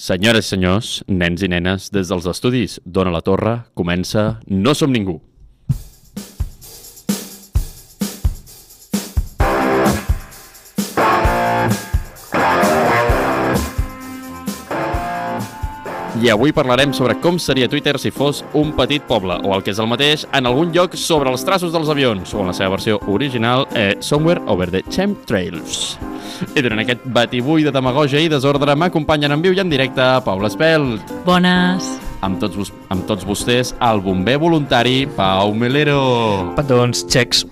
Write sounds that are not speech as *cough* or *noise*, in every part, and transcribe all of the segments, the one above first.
Senyores i senyors, nens i nenes, des dels estudis Dona la Torre comença No som ningú. I avui parlarem sobre com seria Twitter si fos un petit poble, o el que és el mateix, en algun lloc sobre els traços dels avions, o en la seva versió original, eh, Somewhere Over the Chemtrails. *laughs* I durant aquest batibull de demagogia i desordre m'acompanyen en viu i en directe Paula Espelt. Bones. Amb tots, vos- amb tots vostès, el bomber voluntari Pau Melero. Petons, xecs.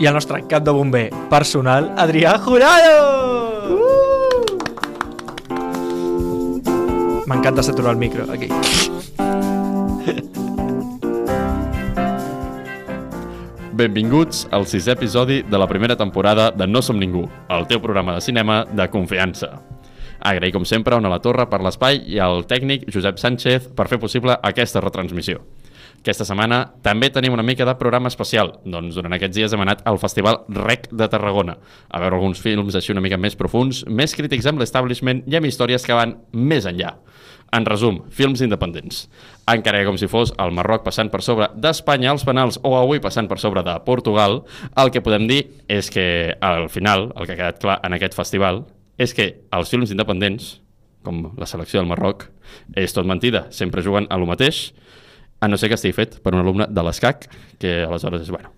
I el nostre cap de bomber personal, Adrià Jurado! M'encanta saturar el micro, aquí. Benvinguts al sisè episodi de la primera temporada de No som ningú, el teu programa de cinema de confiança. Agrair, com sempre, a Ona la Torre per l'espai i al tècnic Josep Sánchez per fer possible aquesta retransmissió. Aquesta setmana també tenim una mica de programa especial, doncs durant aquests dies hem anat al Festival REC de Tarragona, a veure alguns films així una mica més profuns, més crítics amb l'establishment i amb històries que van més enllà. En resum, films independents. Encara que com si fos el Marroc passant per sobre d'Espanya als penals o avui passant per sobre de Portugal, el que podem dir és que al final, el que ha quedat clar en aquest festival, és que els films independents, com la selecció del Marroc, és tot mentida, sempre juguen a lo mateix, a no ser que estigui fet per un alumne de l'ESCAC, que aleshores és, bueno,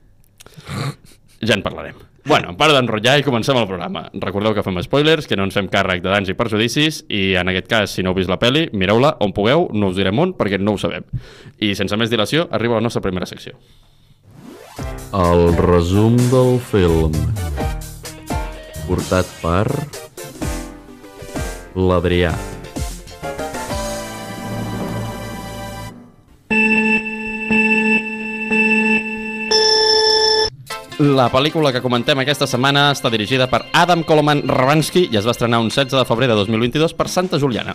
ja en parlarem. Bueno, en part d'enrotllar i comencem el programa. Recordeu que fem spoilers, que no ens fem càrrec de danys i perjudicis i en aquest cas, si no heu vist la peli, mireu-la on pugueu, no us direm on perquè no ho sabem. I sense més dilació, arriba la nostra primera secció. El resum del film portat per l'Adrià. La pel·lícula que comentem aquesta setmana està dirigida per Adam Koloman Rabansky i es va estrenar un 16 de febrer de 2022 per Santa Juliana.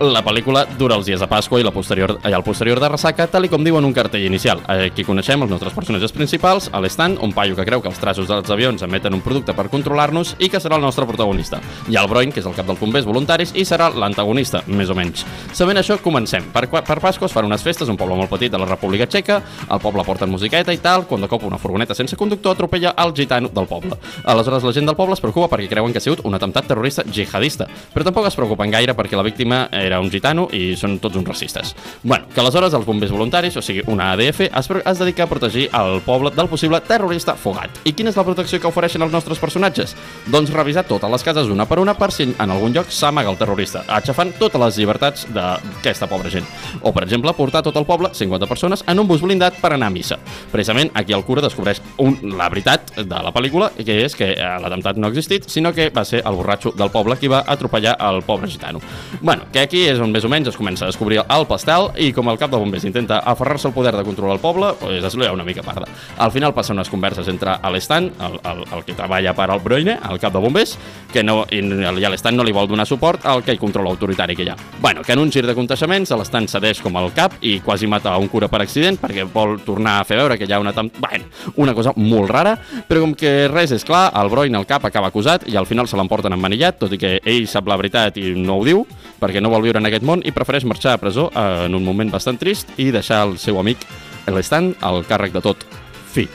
La pel·lícula dura els dies de Pasqua i, la posterior, i el posterior de ressaca, tal i com diuen un cartell inicial. Aquí coneixem els nostres personatges principals, a l'Stan, un paio que creu que els traços dels avions emeten un producte per controlar-nos i que serà el nostre protagonista. I el Broin, que és el cap dels bombers voluntaris, i serà l'antagonista, més o menys. Sabent això, comencem. Per, per Pasqua es fan unes festes, un poble molt petit de la República Txeca, el poble porta musiqueta i tal, quan de cop una furgoneta sense conductor atropella el gitano del poble. Aleshores la gent del poble es preocupa perquè creuen que ha sigut un atemptat terrorista jihadista, però tampoc es preocupen gaire perquè la víctima era un gitano i són tots uns racistes. Bueno, que aleshores els bombers voluntaris, o sigui, una ADF, es, es dedica a protegir el poble del possible terrorista fogat. I quina és la protecció que ofereixen els nostres personatges? Doncs revisar totes les cases una per una per si en algun lloc s'amaga el terrorista, aixafant totes les llibertats d'aquesta pobra gent. O, per exemple, portar tot el poble, 50 persones, en un bus blindat per anar a missa. Precisament aquí el cura descobreix un, la veritat de la pel·lícula, que és que eh, l'atemptat no ha existit, sinó que va ser el borratxo del poble qui va atropellar el pobre gitano. Bueno, que aquí és on més o menys es comença a descobrir el pastel i com el cap de bombers intenta aferrar-se al poder de controlar el poble, pues es lea una mica parda. Al final passen unes converses entre l'Estan, el, el, el que treballa per al Broine, el cap de bombers, que no, i, i no li vol donar suport al que hi controla autoritari que hi ha. Bueno, que en un gir de conteixements l'Estan cedeix com el cap i quasi mata un cura per accident perquè vol tornar a fer veure que hi ha una... Bueno, una cosa molt rara, però com que res és clar, el Broin, el cap, acaba acusat i al final se l'emporten emmanillat, tot i que ell sap la veritat i no ho diu, perquè no vol viure en aquest món i prefereix marxar a presó en un moment bastant trist i deixar el seu amic l'Estan al càrrec de tot. Fi.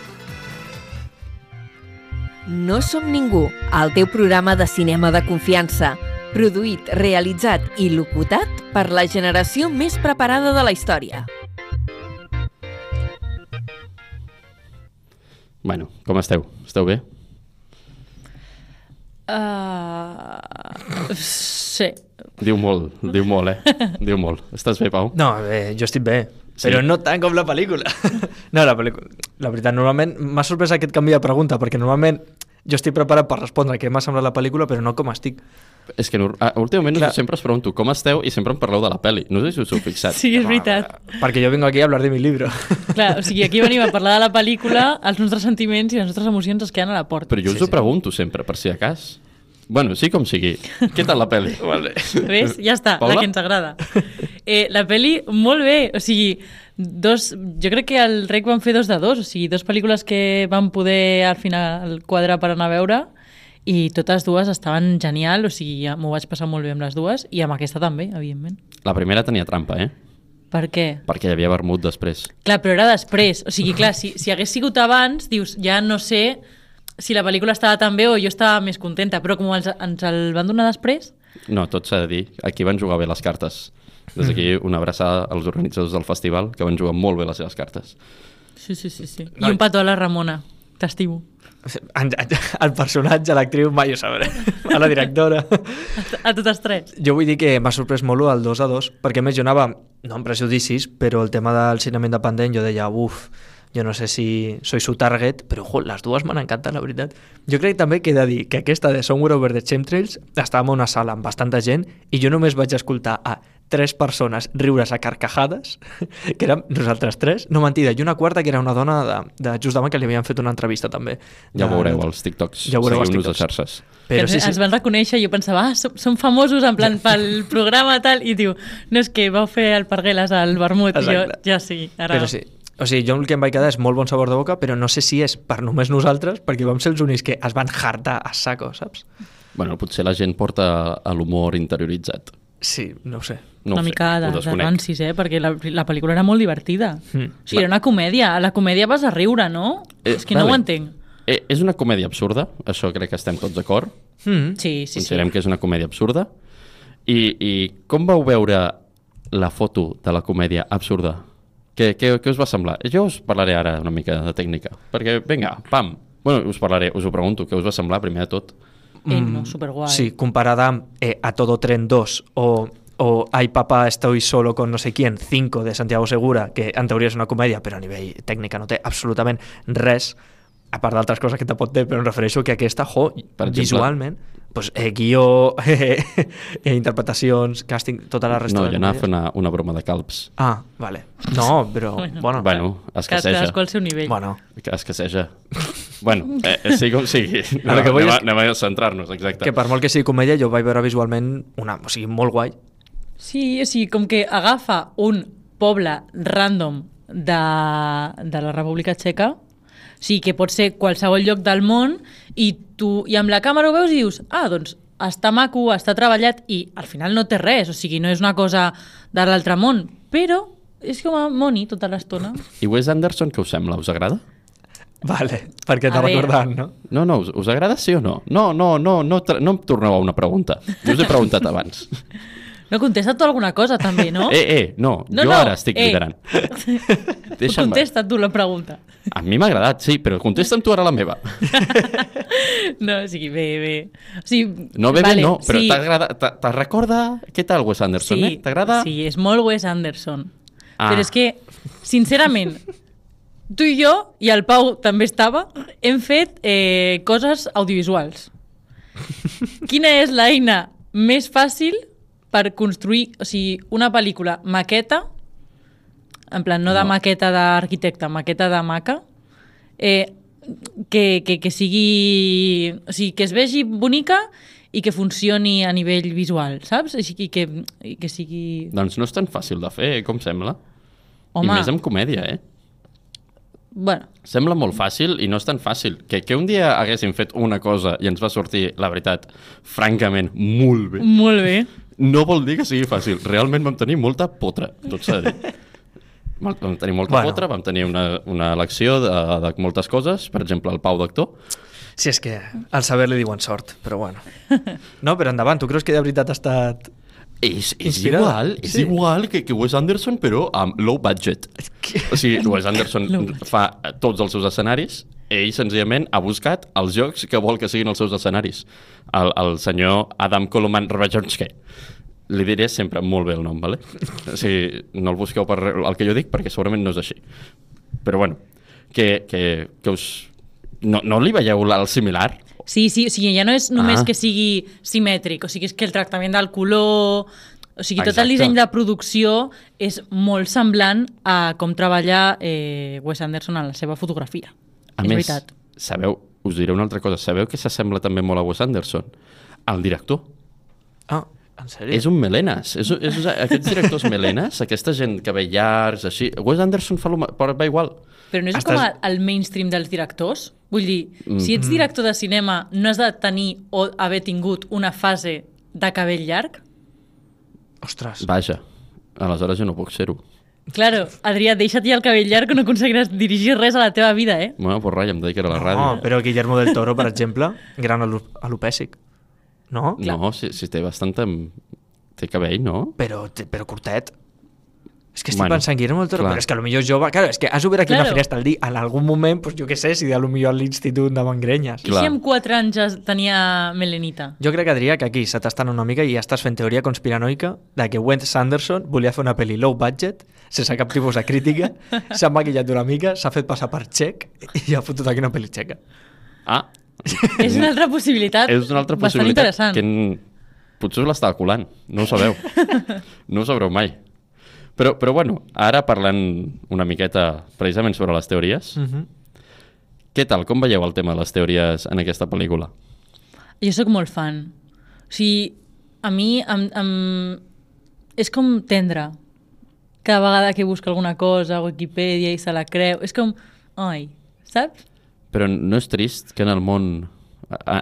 No som ningú, el teu programa de cinema de confiança. Produït, realitzat i locutat per la generació més preparada de la història. Bueno, com esteu? Esteu bé? Uh, sí. Diu molt, diu molt, eh? Diu molt. Estàs bé, Pau? No, bé, jo estic bé. Sí? Però no tant com la pel·lícula. *laughs* no, la pel·lícula... La veritat, normalment m'ha sorprès aquest canvi de pregunta, perquè normalment jo estic preparat per respondre què m'ha semblat la pel·lícula, però no com estic. És que no, ah, últimament Clar. sempre us pregunto com esteu i sempre em parleu de la peli. No sé si us heu fixat. Sí, és veritat. Perquè jo vengo aquí a hablar de mi libro. *laughs* Clar, o sigui, aquí venim a parlar de la pel·lícula, els nostres sentiments i les nostres emocions es queden a la porta. Però jo us Sí, ho sí. pregunto sempre, per si a cas. Bueno, sí com sigui. Què tal la pel·li? *laughs* vale. Ves? Ja està, Paula? la que ens agrada. Eh, la peli, molt bé. O sigui, dos, jo crec que el Rec van fer dos de dos. O sigui, dos pel·lícules que van poder al final quadrar per anar a veure i totes dues estaven genial, o sigui, ja m'ho vaig passar molt bé amb les dues, i amb aquesta també, evidentment. La primera tenia trampa, eh? Per què? Perquè hi havia vermut després. Clar, però era després. O sigui, clar, si, si hagués sigut abans, dius, ja no sé si la pel·lícula estava tan bé o jo estava més contenta, però com ens, ens el van donar després, No, tot s'ha de dir. Aquí van jugar bé les cartes. Des d'aquí una abraçada als organitzadors del festival, que van jugar molt bé les seves cartes. sí, sí, sí. sí. No, I un petó a la Ramona. T'estimo. En- en- El personatge, l'actriu, mai ho sabré. *laughs* A la directora. A totes tres. Jo vull dir que m'ha sorprès molt el 2 a 2, perquè a més jo anava, no amb prejudicis, però el tema del cinema independent jo deia, uf, jo no sé si soy su target, però ojo, les dues m'han encantat, la veritat. Jo crec també que he de dir que aquesta de Somewhere Over the Chemtrails estàvem a una sala amb bastanta gent i jo només vaig escoltar a tres persones riures a carcajades, *laughs* que érem nosaltres tres, no mentida, i una quarta que era una dona de, de just davant que li havien fet una entrevista també. Ja ho veureu als TikToks. Ja ho veureu als Seguiu-nos a TikToks. xarxes. Però que sí, sí. es van reconèixer i jo pensava, ah, som, som famosos en plan pel programa tal, i diu, no és que vau fer el Pargueles al vermut, i jo, Exacte. ja sí, ara... Però sí. O sigui, jo el que em vaig quedar és molt bon sabor de boca, però no sé si és per només nosaltres, perquè vam ser els únics que es van hartar a saco, saps? Bueno, potser la gent porta l'humor interioritzat. Sí, no ho sé. No una ho sé, mica de, ho de desconec. rancis, eh? Perquè la, la pel·lícula era molt divertida. Mm. O sigui, era una comèdia. A la comèdia vas a riure, no? Eh, és que no vale. ho entenc. Eh, és una comèdia absurda, això crec que estem tots d'acord. Mm. Sí, sí, sí. Considerem que és una comèdia absurda. I, I com vau veure la foto de la comèdia absurda? Què, què, què us va semblar? Jo us parlaré ara una mica de tècnica, perquè, vinga, pam. Bueno, us parlaré, us ho pregunto, què us va semblar primer de tot? Eh, no, superguai. Mm, Sí, comparada amb eh, A Todo Tren 2 o, o Ay papá, estoy solo con no sé quién, 5 de Santiago Segura, que en teoria és una comèdia, però a nivell tècnica no té absolutament res, a part d'altres coses que te pot ter, però em refereixo que aquesta, jo, Per exemple? visualment, pues, eh, guió, *laughs* eh, eh, interpretacions, càsting, tota la resta No, de jo anava a fer una, una broma de calps. Ah, vale. No, però, *laughs* Bueno. bueno, Bueno, escasseja. Cadascú al seu nivell. bueno, Que escasseja. bueno, eh, sigui com sigui. No, El que vull anem, a, és- anem a centrar-nos, exacte. que per molt que sigui comèdia, jo vaig veure visualment una, o sigui, molt guai. Sí, o sigui, com que agafa un poble random de, de la República Txeca, o sigui, que pot ser qualsevol lloc del món, i tu i amb la càmera ho veus i dius, ah, doncs està maco, està treballat, i al final no té res, o sigui, no és una cosa de l'altre món, però és com a moni tota l'estona. I Wes Anderson, què us sembla? Us agrada? Vale, perquè t'ha recordat, no? No, no, us, us agrada sí o no? No, no, no, no, tra- no em torneu a una pregunta. Jo us he preguntat abans. *laughs* No contesta tu alguna cosa, també, no? *laughs* Eh, eh, no, No, jo no, ara estic eh. liderant. *laughs* Deixa'm... Contesta tu la pregunta. A mi m'ha agradat, sí, però contesta'm tu ara la meva. *laughs* No, o sigui, bé, bé. O sigui, No, bé, vale, bé, no, però sí, te recorda... Què tal Wes Anderson, sí, eh? T'agrada? Sí, és molt Wes Anderson. Ah. Però és que, sincerament, tu i jo, i el Pau també estava, hem fet eh, coses audiovisuals. Quina és l'eina més fàcil per construir, o sigui, una pel·lícula maqueta, en plan, no de No. maqueta d'arquitecte, maqueta de maca, eh, que, que, que sigui... O sigui, que es vegi bonica i que funcioni a nivell visual, saps? Sigui, que, i que sigui... Doncs no és tan fàcil de fer, com sembla. Home, I més amb comèdia, eh? bueno, Sembla molt fàcil i no és tan fàcil. Que, que un dia haguéssim fet una cosa i ens va sortir, la veritat, francament, molt bé. molt bé. No vol dir que sigui fàcil. Realment vam tenir molta potra, tot s'ha de dir. Vam tenir molta Bueno. potra, vam tenir una, una elecció de, de moltes coses, per exemple, el Pau d'actor. Si és que al saber li diuen sort, però bueno. No, però endavant, tu creus que de veritat ha estat... És, és Inspirada. igual, és Sí. igual que, que Wes Anderson, però amb low budget. *laughs* O sigui, Wes Anderson *laughs* fa tots els seus escenaris, ell senzillament ha buscat els jocs que vol que siguin els seus escenaris. El, el senyor Adam Koloman Rabajonski. Li diré sempre molt bé el nom, vale? O sigui, no el busqueu per el que jo dic, perquè segurament no és així. Però bueno, que, que, que us... No, no li veieu el similar? Sí, sí, o sigui, ja no és només Ah. que sigui simètric, o sigui, és que el tractament del color... O sigui, tot el disseny de producció és molt semblant a com treballa eh, Wes Anderson en la seva fotografia. A és més, veritat. sabeu, us diré una altra cosa, sabeu que s'assembla també molt a Wes Anderson? El director. Ah, en sèrio? És un melenes. És, és, aquests directors melenes, *laughs* aquesta gent que ve llargs, així... Wes Anderson fa, lo, però va igual. Però no és Estàs- com el, el mainstream dels directors? Vull dir, si ets director de cinema, no has de tenir o haver tingut una fase de cabell llarg? Ostres. Vaja, aleshores jo no puc ser-ho. Claro, Adrià, deixa't ja el cabell llarg que no aconseguiràs dirigir res a la teva vida, eh? Bueno, pues rai, em dedicaré a la No, ràdio. però Guillermo del Toro, per exemple, gran alopècic. No? No, si, si té bastant... Té cabell, no? Però, però curtet. És que estic Bueno, pensant, Guillermo del Toro, clar. però és que potser és jove. Claro, és que has obert aquí Claro. una finestra al dir, en algun moment, pues, jo què sé, si de potser a l'institut de Mangrenyes. I Clar. si amb 4 anys ja tenia melenita? Jo crec, Adrià, que aquí se t'estan una mica i ja estàs fent teoria conspiranoica de que Wes Anderson volia fer una pel·li low budget, sense cap tipus de crítica, *laughs* s'ha maquillat una mica, s'ha fet passar per txec i ha fotut aquí una pel·li txeca. Ah, És una altra possibilitat és una altra bastant possibilitat interessant. que potser l'estava colant, no ho sabeu. *laughs* no ho sabreu mai. Però, però bueno, ara parlant una miqueta precisament sobre les teories, Mm -hmm. què tal? Com veieu el tema de les teories en aquesta pel·lícula? Jo sóc molt fan. O sigui, a mi em, em... és com tendre. Cada vegada que busca alguna cosa a Wikipedia i se la creu, és com... Ai, saps? Però no és trist que en el món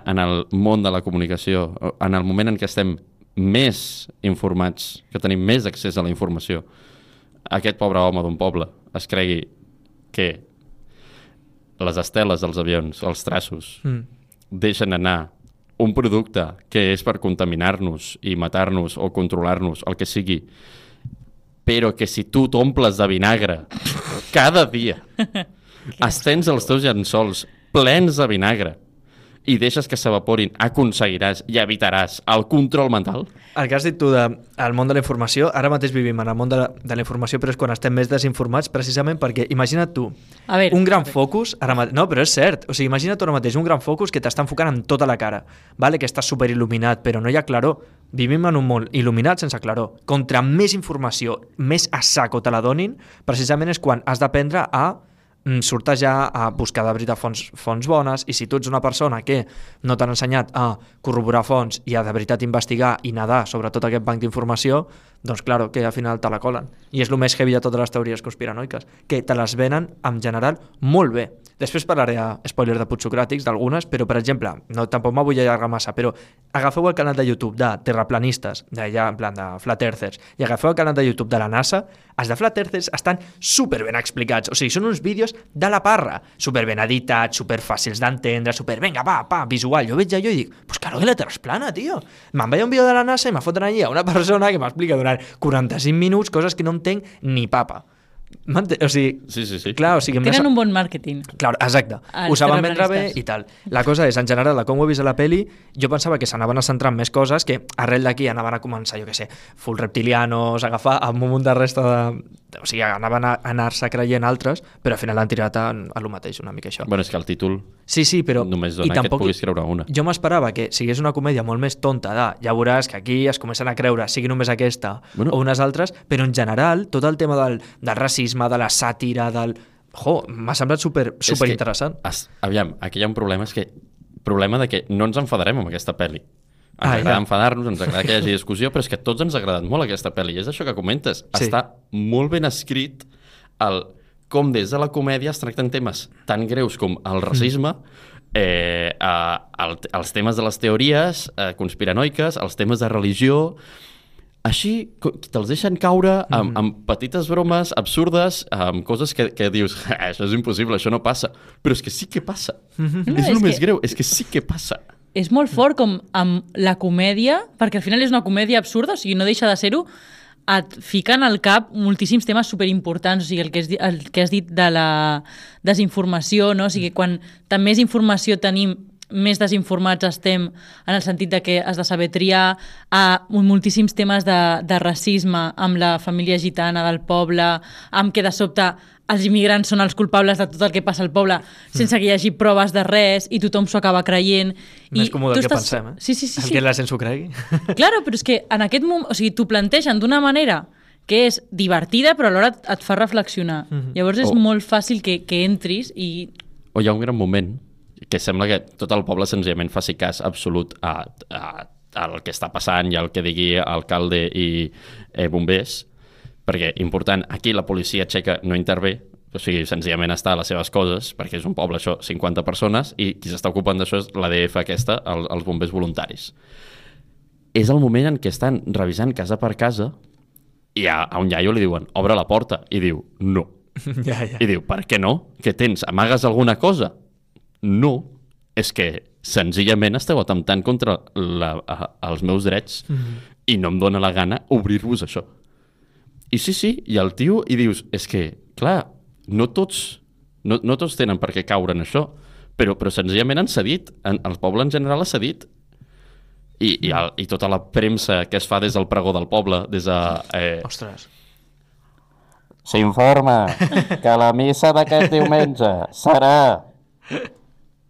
en el món de la comunicació, en el moment en què estem més informats, que tenim més accés a la informació, aquest pobre home d'un poble es cregui que les esteles dels avions, els traços, Mm. deixen anar un producte que és per contaminar-nos i matar-nos o controlar-nos, el que sigui, però que si tu t'omples de vinagre cada dia, *laughs* estens els teus llençols plens de vinagre i deixes que s'evaporin, aconseguiràs i evitaràs el control mental? El que has dit tu del de, món de la informació, ara mateix vivim en el món de la, de la informació, però és quan estem més desinformats, precisament perquè, imagina't tu, A veure, un gran a veure. focus, ara mate... no, però és cert, o sigui, imagina't tu ara mateix un gran focus que t'està enfocant en tota la cara, vale? que estàs super il·luminat, però no hi ha claror. Vivim en un món il·luminat sense claror. Contra més informació, més a saco te la donin, precisament és quan has d'aprendre a sortejar, a buscar de veritat fonts, fonts bones, i si tu ets una persona que no t'han ensenyat a corroborar fonts i a de veritat investigar i nedar sobre tot aquest banc d'informació, doncs claro, que al final te la colen. I és el més heavy de totes les teories conspiranoiques, que te les venen en general molt bé. Després parlaré a spoiler de putsocràtics d'algunes, però per exemple, no, tampoc m'ho vull allargar massa, però agafeu el canal de YouTube de terraplanistes, d'allà en plan de flat earthers, i agafeu el canal de YouTube de la NASA, els de flat earthers estan super ben explicats, o sigui, són uns vídeos de la parra, super ben editats, super d'entendre, super, venga, va, pa, visual. Jo veig allò i dic, pues claro que la Terra és plana, tio. Me'n veia un vídeo de la NASA i me foten allà una persona que m'explica durant 45 minuts coses que no entenc ni papa. O sigui, Sí, sí, sí. clar, o sigui, Tenen un bon màrqueting. Clar, exacte. Els Ho saben vendre bé i tal. La cosa és, en general, com ho he vist a la peli, jo pensava que s'anaven a centrar en més coses, que arrel d'aquí anaven a començar, jo què sé, full reptilianos, agafar amb un munt de resta de... O sigui, anaven a anar-se creient altres, però al final han tirat a, a lo mateix, una mica això. Bueno, és que el títol Sí, sí, però... només i dona que et tampoc- puguis creure una. Jo m'esperava que sigués una comèdia molt més tonta de ja veuràs que aquí es comencen a creure, sigui només aquesta Bueno. o unes altres, però en general tot el tema del, del racisme, de la sàtira, del... Jo, m'ha semblat super, super interessant. Es, aviam, aquí hi ha un problema, és que problema de que no ens enfadarem amb aquesta pel·li. Ens Ah, agrada ja. enfadar-nos, ens agrada que hi hagi discussió, però és que tots ens ha agradat molt aquesta pel·li. I és això que comentes. Sí. Està molt ben escrit el, com des de la comèdia es tracten temes tan greus com el racisme, eh, eh, el, els temes de les teories eh, conspiranoiques, els temes de religió... Així te'ls deixen caure amb, amb petites bromes absurdes, amb coses que, que dius, "Ah, això és impossible, això no passa. Però és que sí que passa. No, és és el més que- greu, és que sí que passa. és molt fort com amb la comèdia, perquè al final és una comèdia absurda, o sigui, no deixa de ser-ho, et fiquen al cap moltíssims temes superimportants, o sigui, el que, has, di- el que has dit de la desinformació, no? o sigui, quan tant més informació tenim, més desinformats estem en el sentit de que has de saber triar a moltíssims temes de, de racisme amb la família gitana del poble, amb que de sobte els immigrants són els culpables de tot el que passa al poble sense que hi hagi proves de res i tothom s'ho acaba creient. Més còmode tu del que pensem, eh? Sí, sí, sí. El sí. que la gent s'ho cregui. *laughs* Claro, però és que en aquest moment, o sigui, t'ho plantegen d'una manera que és divertida, però alhora et, et fa reflexionar. Mhm. Llavors és Oh. molt fàcil que, que entris i... O hi ha un gran moment que sembla que tot el poble senzillament faci cas absolut a, a, al que està passant i al que digui alcalde i eh, bombers, perquè, important, aquí la policia txeca no intervé, o sigui, senzillament està a les seves coses, perquè és un poble, això, 50 persones, i qui s'està ocupant d'això és l'ADF aquesta, el, els bombers voluntaris. És el moment en què estan revisant casa per casa i a, a un iaio li diuen, obre la porta, i diu, no. *laughs* ja, ja. I diu, per què no? Què tens? Amagues alguna cosa? No, és que senzillament esteu atemptant contra la, a, els meus drets mm -hmm. i no em dóna la gana obrir-vos això. I sí, sí, i el tio, i dius, és que, clar, no tots, no, no tots tenen per què caure en això, però, però senzillament han cedit, en, el poble en general ha cedit. I, i, el, I tota la premsa que es fa des del pregó del poble, des de... Eh, Ostres. S'informa que la missa d'aquest diumenge serà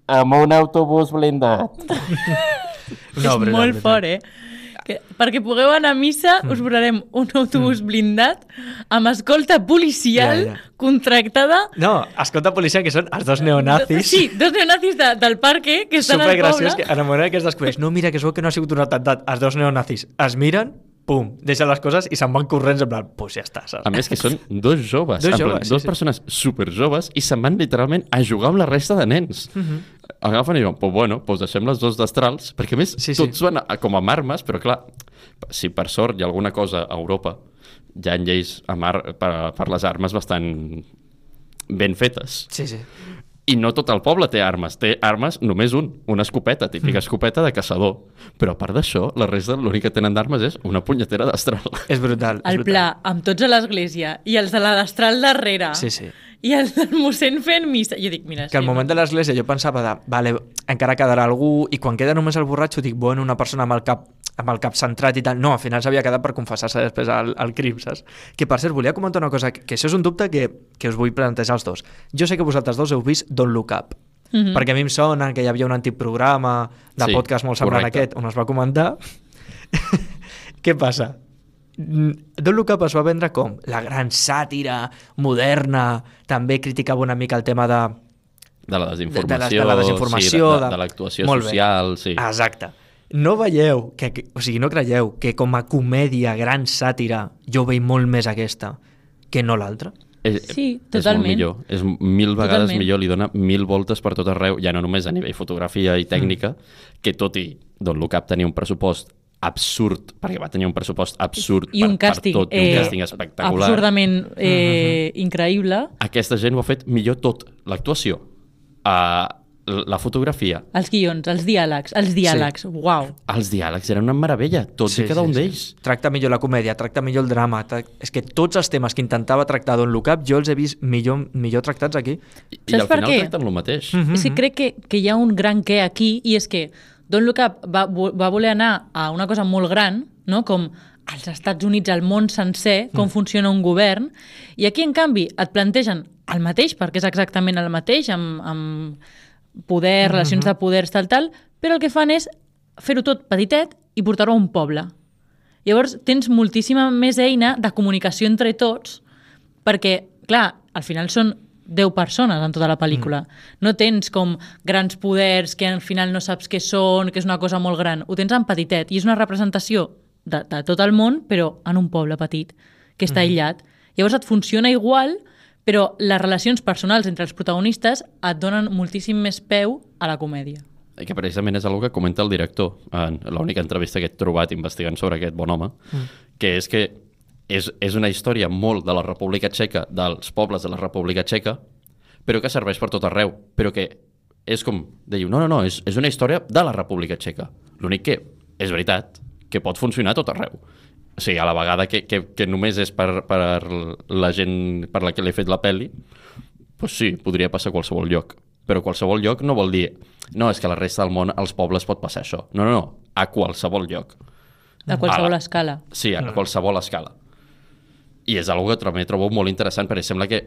amb un autobús blindat. *laughs* és molt fort, eh? Que, perquè pugueu anar a missa, us posarem un autobús blindat amb escolta policial Ja, ja. contractada No, escolta, policia, que són els dos neonazis. Sí, dos neonazis de, del parque que estan al poble. Supergraciós, que en el moment que es descobreix, no, mira, que es veu que no ha sigut un atemptat, els dos neonazis es miren, pum, deixen les coses i se'n van corrents en plan, pues ja està, saps? A més que són dos joves, Dos en plan, joves, sí, dos sí. persones superjoves i se'n van literalment a jugar amb la resta de nens. Agafen i diuen, pues bueno, pues deixem les dos destrals, perquè a més Sí, sí. tots van a, com amb armes, però clar, si per sort hi ha alguna cosa a Europa, hi ha lleis amb ar per, per les armes bastant ben fetes. Sí, sí. I no tot el poble té armes, té armes només un, una escopeta, típica escopeta de caçador. Però a part d'això, la resta l'únic que tenen d'armes és una punyetera destral. *laughs* És brutal. és El brutal. pla, amb tots a l'església, i els de la destral darrere, Sí, sí. i el del mossèn fent missa. Jo dic, mira, Que al sí, moment de l'església jo pensava de, vale, encara quedarà algú, i quan queda només el borratxo dic, bueno, una persona amb el cap amb el cap centrat i tal. No, al final s'havia quedat per confessar-se després al, al crim, saps? Que, per cert, volia comentar una cosa, que, que això és un dubte que, que us vull plantejar als dos. Jo sé que vosaltres dos heu vist Don't Look Up, Mhm. perquè a mi em sona que hi havia un antic programa de Sí, podcast molt semblant a aquest, on es va comentar. *laughs* Què passa? Mm, Don't Look Up es va vendre com la gran sàtira moderna, també criticava una mica el tema de, De la de, desinformació, de, de la desinformació, sí, de, de, de l'actuació social, sí. Exacte. No veieu, que, que, o sigui, no creieu que com a comèdia, gran sàtira, jo veig molt més aquesta que no l'altra? És, Sí, És molt totalment. millor. És mil vegades Totalment. millor, li dona mil voltes per tot arreu, ja no només a nivell fotografia i tècnica, Mm. que tot i Don Look Up tenia un pressupost absurd, perquè va tenir un pressupost absurd I un per, càsting, per tot, i un eh, càsting espectacular. absurdament eh, increïble. Aquesta gent ho ha fet millor tot. L'actuació, uh, la fotografia, Els guions, els diàlegs, els diàlegs, sí. uau. els diàlegs eren una meravella, tots i cada un d'ells. Tracta millor la comèdia, tracta millor el drama. Tra... És que tots els temes que intentava tractar Don Look Up jo els he vist millor, millor tractats aquí. I, i al final què? tracten el mateix. Mm. És que crec que, que hi ha un gran què aquí i és que Don't Look Up va, va voler anar a una cosa molt gran, no? com als Estats Units, al món sencer, com funciona un govern, i aquí, en canvi, et plantegen el mateix, perquè és exactament el mateix, amb, amb poder, relacions de poders, tal, tal, però el que fan és fer-ho tot petitet i portar-ho a un poble. Llavors, tens moltíssima més eina de comunicació entre tots, perquè, clar, al final són 10 persones en tota la pel·lícula. Mm. No tens com grans poders que al final no saps què són, que és una cosa molt gran. Ho tens en petitet i és una representació de, de tot el món, però en un poble petit, que està mm. aïllat. Llavors et funciona igual, però les relacions personals entre els protagonistes et donen moltíssim més peu a la comèdia. I que precisament és una que comenta el director en l'única entrevista que he trobat investigant sobre aquest bon home, mm. que és que és, és una història molt de la República Txeca, dels pobles de la República Txeca, però que serveix per tot arreu, però que és com, diu, no, no, no, és, és una història de la República Txeca. L'únic que és veritat que pot funcionar a tot arreu. O sigui, a la vegada que, que, que només és per, per la gent per la que l'he fet la pel·li, pues sí, podria passar a qualsevol lloc. Però qualsevol lloc no vol dir no, és que a la resta del món als pobles pot passar això. No, no, no, a qualsevol lloc. A qualsevol Ala. escala. Sí, a qualsevol escala. I és algo que també trobo molt interessant perquè sembla que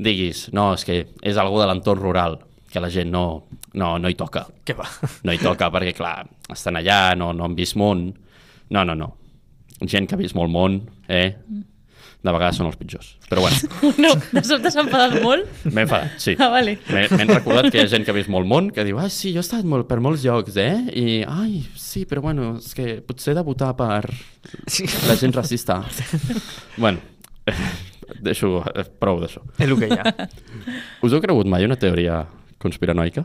diguis, no, és que és algo de l'entorn rural, que la gent no, no, no hi toca. Què va? No hi toca perquè, clar, estan allà, no, no han vist món. No, no, no. Gent que ha vist molt món, eh? De vegades són els pitjors. Però bueno, *laughs* No, de sobte s'ha enfadat molt. m'he enfadat, sí. Ah, vale. M'he recordat que hi ha gent que ha vist molt món que diu, ai, sí, jo he estat molt, per molts llocs, eh? I, ai, sí, però bueno, és que potser he de votar per Sí. la gent racista. *laughs* bueno, *laughs* deixo eh, prou d'això. És el que hi ha. Us heu cregut mai una teoria conspiranoica?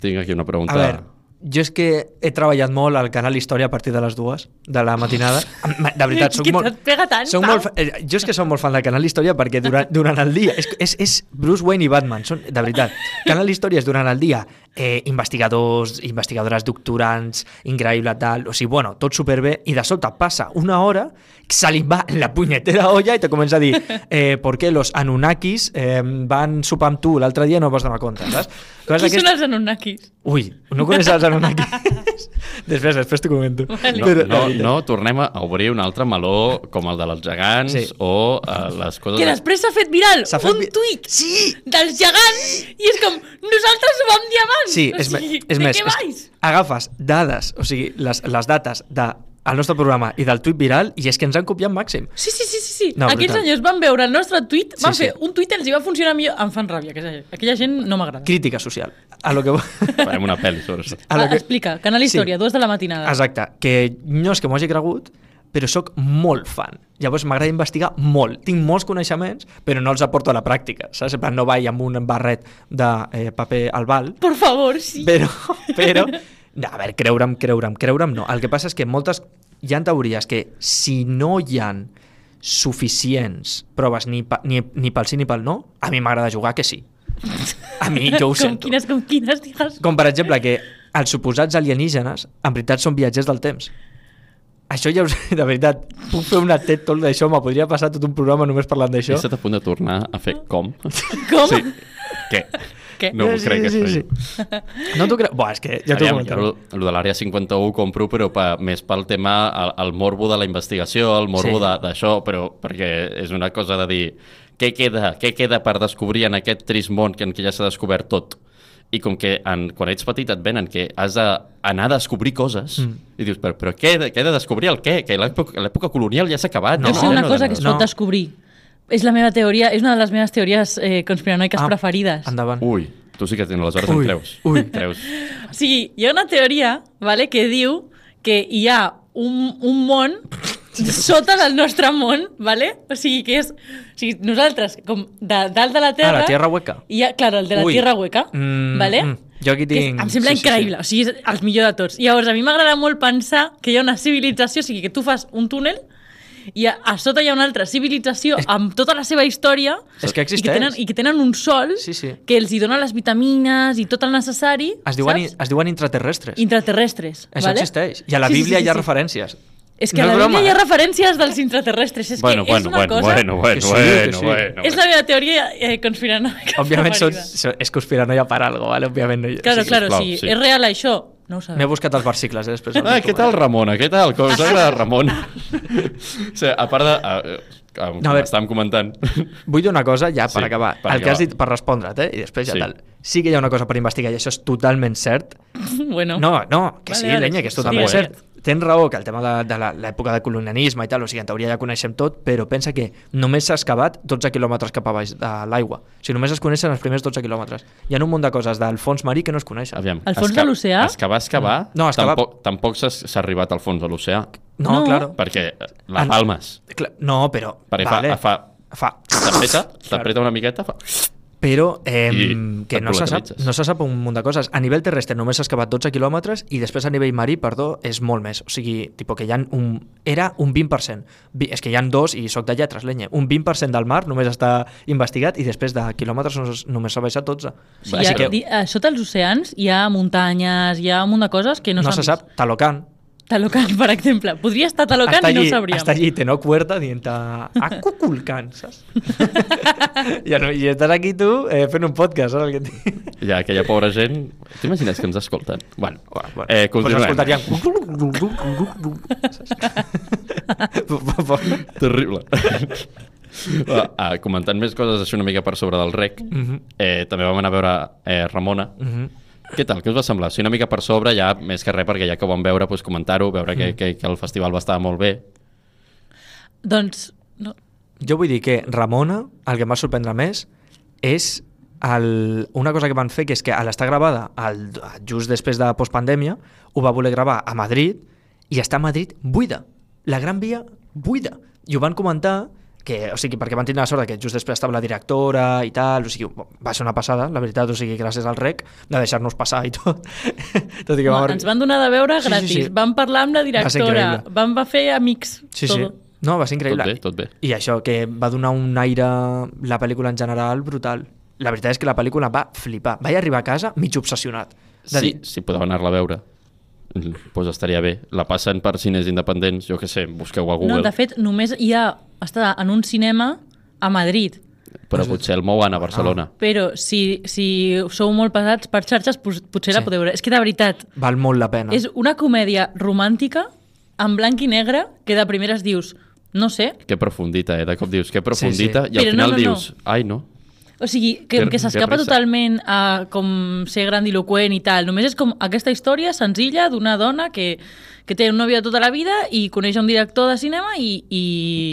Tinc aquí una pregunta. Mm. A veure, jo és que he treballat molt al canal Història a partir de les dues de la matinada. *laughs* De veritat, soc molt... pega tant, soc molt, eh, jo és que soc molt fan del canal Història perquè durant, *laughs* durant el dia... És, és, és Bruce Wayne i Batman, són, de veritat. Canal Història és durant el dia eh, investigadors, investigadores doctorants, increïble tal, o sigui, bueno, tot superbé, i de sobte passa una hora, se li va la punyetera olla i te comença a dir eh, ¿por qué los Anunnakis eh, van sopar amb tu l'altre dia no vas donar compte, saps? Qui són d'aquestes- els Anunnakis? Ui, no coneixes els Anunnakis? *laughs* després, després t'ho comento. Vale. No, Però, no, de no tornem a obrir un altre meló com el dels gegants Sí. o uh, les coses... Que després s'ha fet viral fet un vi- tuit Sí! dels gegants i és com, nosaltres ho vam dir abans. Sí, o és, sigui, és de més, és, vais? agafes dades, o sigui, les, les dates de el nostre programa i del tuit viral i és que ens han copiat màxim. Sí, sí, sí, sí, sí. No, Aquells brutal. senyors van veure el nostre tuit, Sí, van sí. fer un tuit, els hi va funcionar millor. Em fan ràbia, aquella, aquella gent no m'agrada. Crítica social. A lo que... *laughs* Farem una pel·li sobre això. *laughs* a lo que... Explica, Canal Història, dues de la matinada. Exacte, que no és que m'ho hagi cregut, però sóc molt fan. Llavors m'agrada investigar molt. Tinc molts coneixements, però no els aporto a la pràctica. Saps? En plan, no vaig amb un barret de eh, paper al bal, Por favor, sí. però, però *laughs* no, a veure, creure'm, creure'm, creure'm no. El que passa és que moltes, hi ha teories que si no hi han suficients proves ni, pa, ni, ni pel sí ni pel no, a mi m'agrada jugar que sí. A mi jo ho *laughs* com sento. quines, com quines, digues. Com per exemple que els suposats alienígenes en veritat són viatgers del temps. Això ja us... *laughs* De veritat, puc fer una TED Talk d'això, me podria passar tot un programa només parlant He d'això. estat a punt de tornar a fer com? Com? Sí. Què? Què? No Sí, crec, sí, això. sí, jo. No t'ho crec? Buah, és que ja t'ho Aviam, comentaré. jo el de l'àrea 51 ho compro, però pa, més pel tema, el, el morbo de la investigació, el morbo Sí. d'això, però perquè és una cosa de dir què queda, què queda per descobrir en aquest trist món que, en què ja s'ha descobert tot? I com que en, quan ets petit et venen que has d'anar a descobrir coses mm. i dius, però, però què, què he de descobrir el què? Que l'època l'època colonial ja s'ha acabat. No, ja sé una no cosa de- que es no. pot descobrir. És la meva teoria, és una de les meves teories eh, conspiranoiques Ah, preferides. Endavant. Ui, tu sí que tens, aleshores Ui, creus. ui. Creus. O sigui, hi ha una teoria vale, que diu que hi ha un, un món sota del nostre món, vale? o sigui, que és... O sigui, nosaltres, com de dalt de la Ah, Terra... la Tierra Hueca. Hi ha, claro, el de la Ui. Tierra Hueca, Mm, vale? mm. Jo aquí Que és- tinc- em sembla sí, sí, sí. increïble, o sigui, és el millor de tots. Llavors, a mi m'agrada molt pensar que hi ha una civilització, o sigui, que tu fas un túnel i a, a sota hi ha una altra civilització amb tota la seva història És que i que, tenen, i que tenen un sol Sí, sí. que els hi dona les vitamines i tot el necessari, Es diuen, saps? es diuen intraterrestres. Intraterrestres. Això vale? existeix. I a la Sí, sí, Bíblia sí, hi ha sí. referències. És que No a la Bíblia hi ha eh? referències dels intraterrestres. És bueno, que bueno, és una bueno, cosa... bueno, bueno, Que sí, bueno, que sí. bueno, És la meva teoria eh, conspiranoica Òbviament són, són, és conspiranoia per algo, ¿vale? Òbviament no hi Claro, sí. claro, si sí. és real això, no ho M'he sabem. buscat els versicles, eh, després. Ah, què tal. Ramona? Què tal? Com us agrada, Ramona? *laughs* o sigui, a part de... Uh, com No, a veure. estàvem comentant... Vull dir una cosa ja per Sí, acabar. per el que has acabar. dit per respondre't, eh? I després ja Sí. tal. Sí que hi ha una cosa per investigar i això és totalment cert. *laughs* bueno, No, no, que Vale, sí, vale. Lenya, que és totalment sí. cert. Tens raó que el tema de, de la- l'època de colonialisme i tal, o sigui, en teoria ja coneixem tot, però pensa que només s'ha excavat 12 quilòmetres cap a baix de l'aigua. O sigui, només es coneixen els primers 12 quilòmetres. Hi ha un munt de coses del fons marí que no es coneixen. Aviam, Al fons esca- de l'oceà? Excavar, excavar... No, excavar- Tampoc, tampoc s'ha s'ha arribat al fons de l'oceà. No, No. claro. Perquè eh, la En- palmes. No, però... Perquè vale. fa, fa, fa... t'apreta, t'apreta una miqueta, fa... Però eh, I que no se, sap, no se sap un munt de coses. A nivell terrestre només s'ha excavat 12 quilòmetres i després a nivell marí, perdó, és molt més. O sigui, tipo que hi ha un, era un 20%. Vi, és que hi han dos i sóc de lletres, lenya. Un 20% del mar només està investigat i després de quilòmetres només- només s'ha baixat 12. o sigui, hi ha, a sota els oceans hi ha muntanyes, hi ha un munt de coses que no, no, se sap. Talocan. Talocan, per exemple. Podria estar Talocan Està i no allí, ho sabríem. està allí Tenoch Huerta dient a Cuculcan, saps? *laughs* ja no, I estàs aquí tu eh, fent un podcast, saps el que et dic? Ja, aquella pobra gent... T'imagines que ens escolten? Bueno, Bueno, eh, pues continuem. escoltarien... *laughs* Terrible. Ah, comentant més coses així una mica per sobre del rec, Mhm. eh, també vam anar a veure eh, Ramona. Què tal? Què us va semblar? Sí, una mica per sobre, ja més que res, perquè ja que ho vam veure, doncs, comentar-ho, veure que, que, que el festival va estar molt bé. Doncs, no, Jo vull dir que Ramona, el que em va sorprendre més, és el, una cosa que van fer, que és que a l'estar gravada el, just després de postpandèmia, ho va voler gravar a Madrid i està a Madrid buida. La Gran Via buida. I ho van comentar que, o sigui, perquè van tenir la sort que just després estava la directora i tal, o sigui, va ser una passada, la veritat, o sigui, gràcies al rec, de deixar-nos passar i tot. *laughs* tot i que vam... ens van donar de veure Sí, sí, gratis, sí. vam parlar amb la directora, vam va fer amics. Sí, sí. tot. No, va ser Tot increïble. bé, tot bé. I això, que va donar un aire, la pel·lícula en general, brutal. La veritat és que la pel·lícula va flipar. Vaig arribar a casa mig obsessionat. De Sí, dir, si podeu anar-la a veure, doncs estaria bé. La passen per cines independents, jo que sé, busqueu a Google, No, de fet, només hi ha... Està en un cinema a Madrid. però potser el mouen a Barcelona. Però si, si sou molt pesats per xarxes, potser la Sí. podeu veure. És que de veritat, val molt la pena. és una comèdia romàntica en blanc i negre que de primeres dius, no sé, Que profundita, eh? De cop dius, que profundita, sí. i al Però no, final no, no. dius, ai, no. O sigui, que, Que- s'escapa totalment a com ser grandiloquent i tal. Només és com aquesta història senzilla d'una dona que, que té un nòvio de tota la vida i coneix un director de cinema i... i...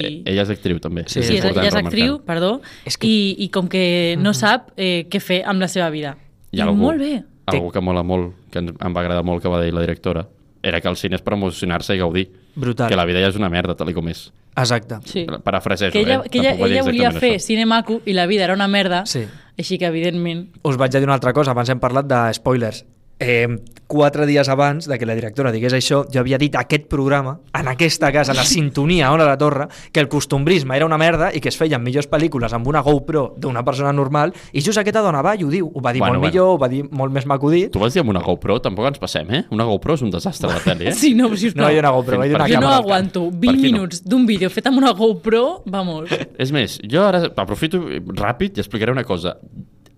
Eh, Ella és actriu, també. Sí, sí, és, ella és remarcar. actriu, perdó, És que- i, i com que no sap eh, què fer amb la seva vida. Hi ha algú, Molt bé. algú que mola molt, que ens- em va agradar molt que va dir la directora, era que el cine és per emocionar-se i gaudir. Brutal. Que la vida ja és una merda, tal i com és. Exacte. Sí. Parafrasejo, Que ella, eh? que ella, Tampoc ella volia fer això. cine maco i la vida era una merda, Sí. així que evidentment... Us vaig a dir una altra cosa, abans hem parlat de spoilers. Eh, quatre dies abans de que la directora digués això, jo havia dit a aquest programa, en aquesta casa, la sintonia a Ona la Torre, que el costumbrisme era una merda i que es feien millors pel·lícules amb una GoPro d'una persona normal, i just aquesta dona va i ho diu. Ho va dir Bueno, molt bueno. millor, ho va dir molt més maco dit. Tu vas dir amb una GoPro, tampoc ens passem, eh? Una GoPro és un desastre de pel·li, eh? *laughs* Sí, no, sisplau. No, va dir una GoPro, una Per jo no aguanto Per 20 qui no? minuts d'un vídeo fet amb una GoPro, vamos. *laughs* És més, jo ara aprofito ràpid i explicaré una cosa.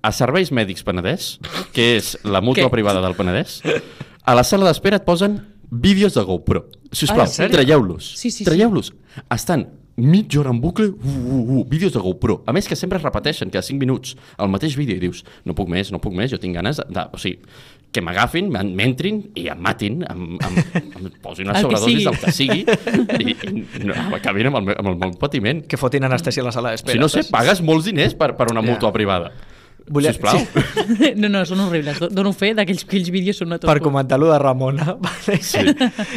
A Serveis Mèdics Penedès, que és la mútua Què? privada del Penedès, a la sala d'espera et posen vídeos de GoPro. Si us Ah, plau, en sèrio? traieu-los. Sí, sí, sí. traieu-los. Estan mitja hora en bucle, uh, uh, uh, vídeos de GoPro. A més que sempre es repeteixen, cada 5 minuts, el mateix vídeo, i dius, no puc més, no puc més, jo tinc ganes de... de o sigui, que m'agafin, m'en- m'entrin i em matin, em, em, em posin una *laughs* sobredosis sigui. del que sigui i, i no, acabin amb el, amb el meu patiment. Que fotin anestèsia a la sala d'espera. Si no sé, saps? pagues molts diners per, per una mútua privada. Volia- Sisplau. sí. *laughs* No, no, són horribles. Do- Dono fe d'aquells aquells vídeos són una per comentar-lo de Ramona, *laughs* vale? Sí.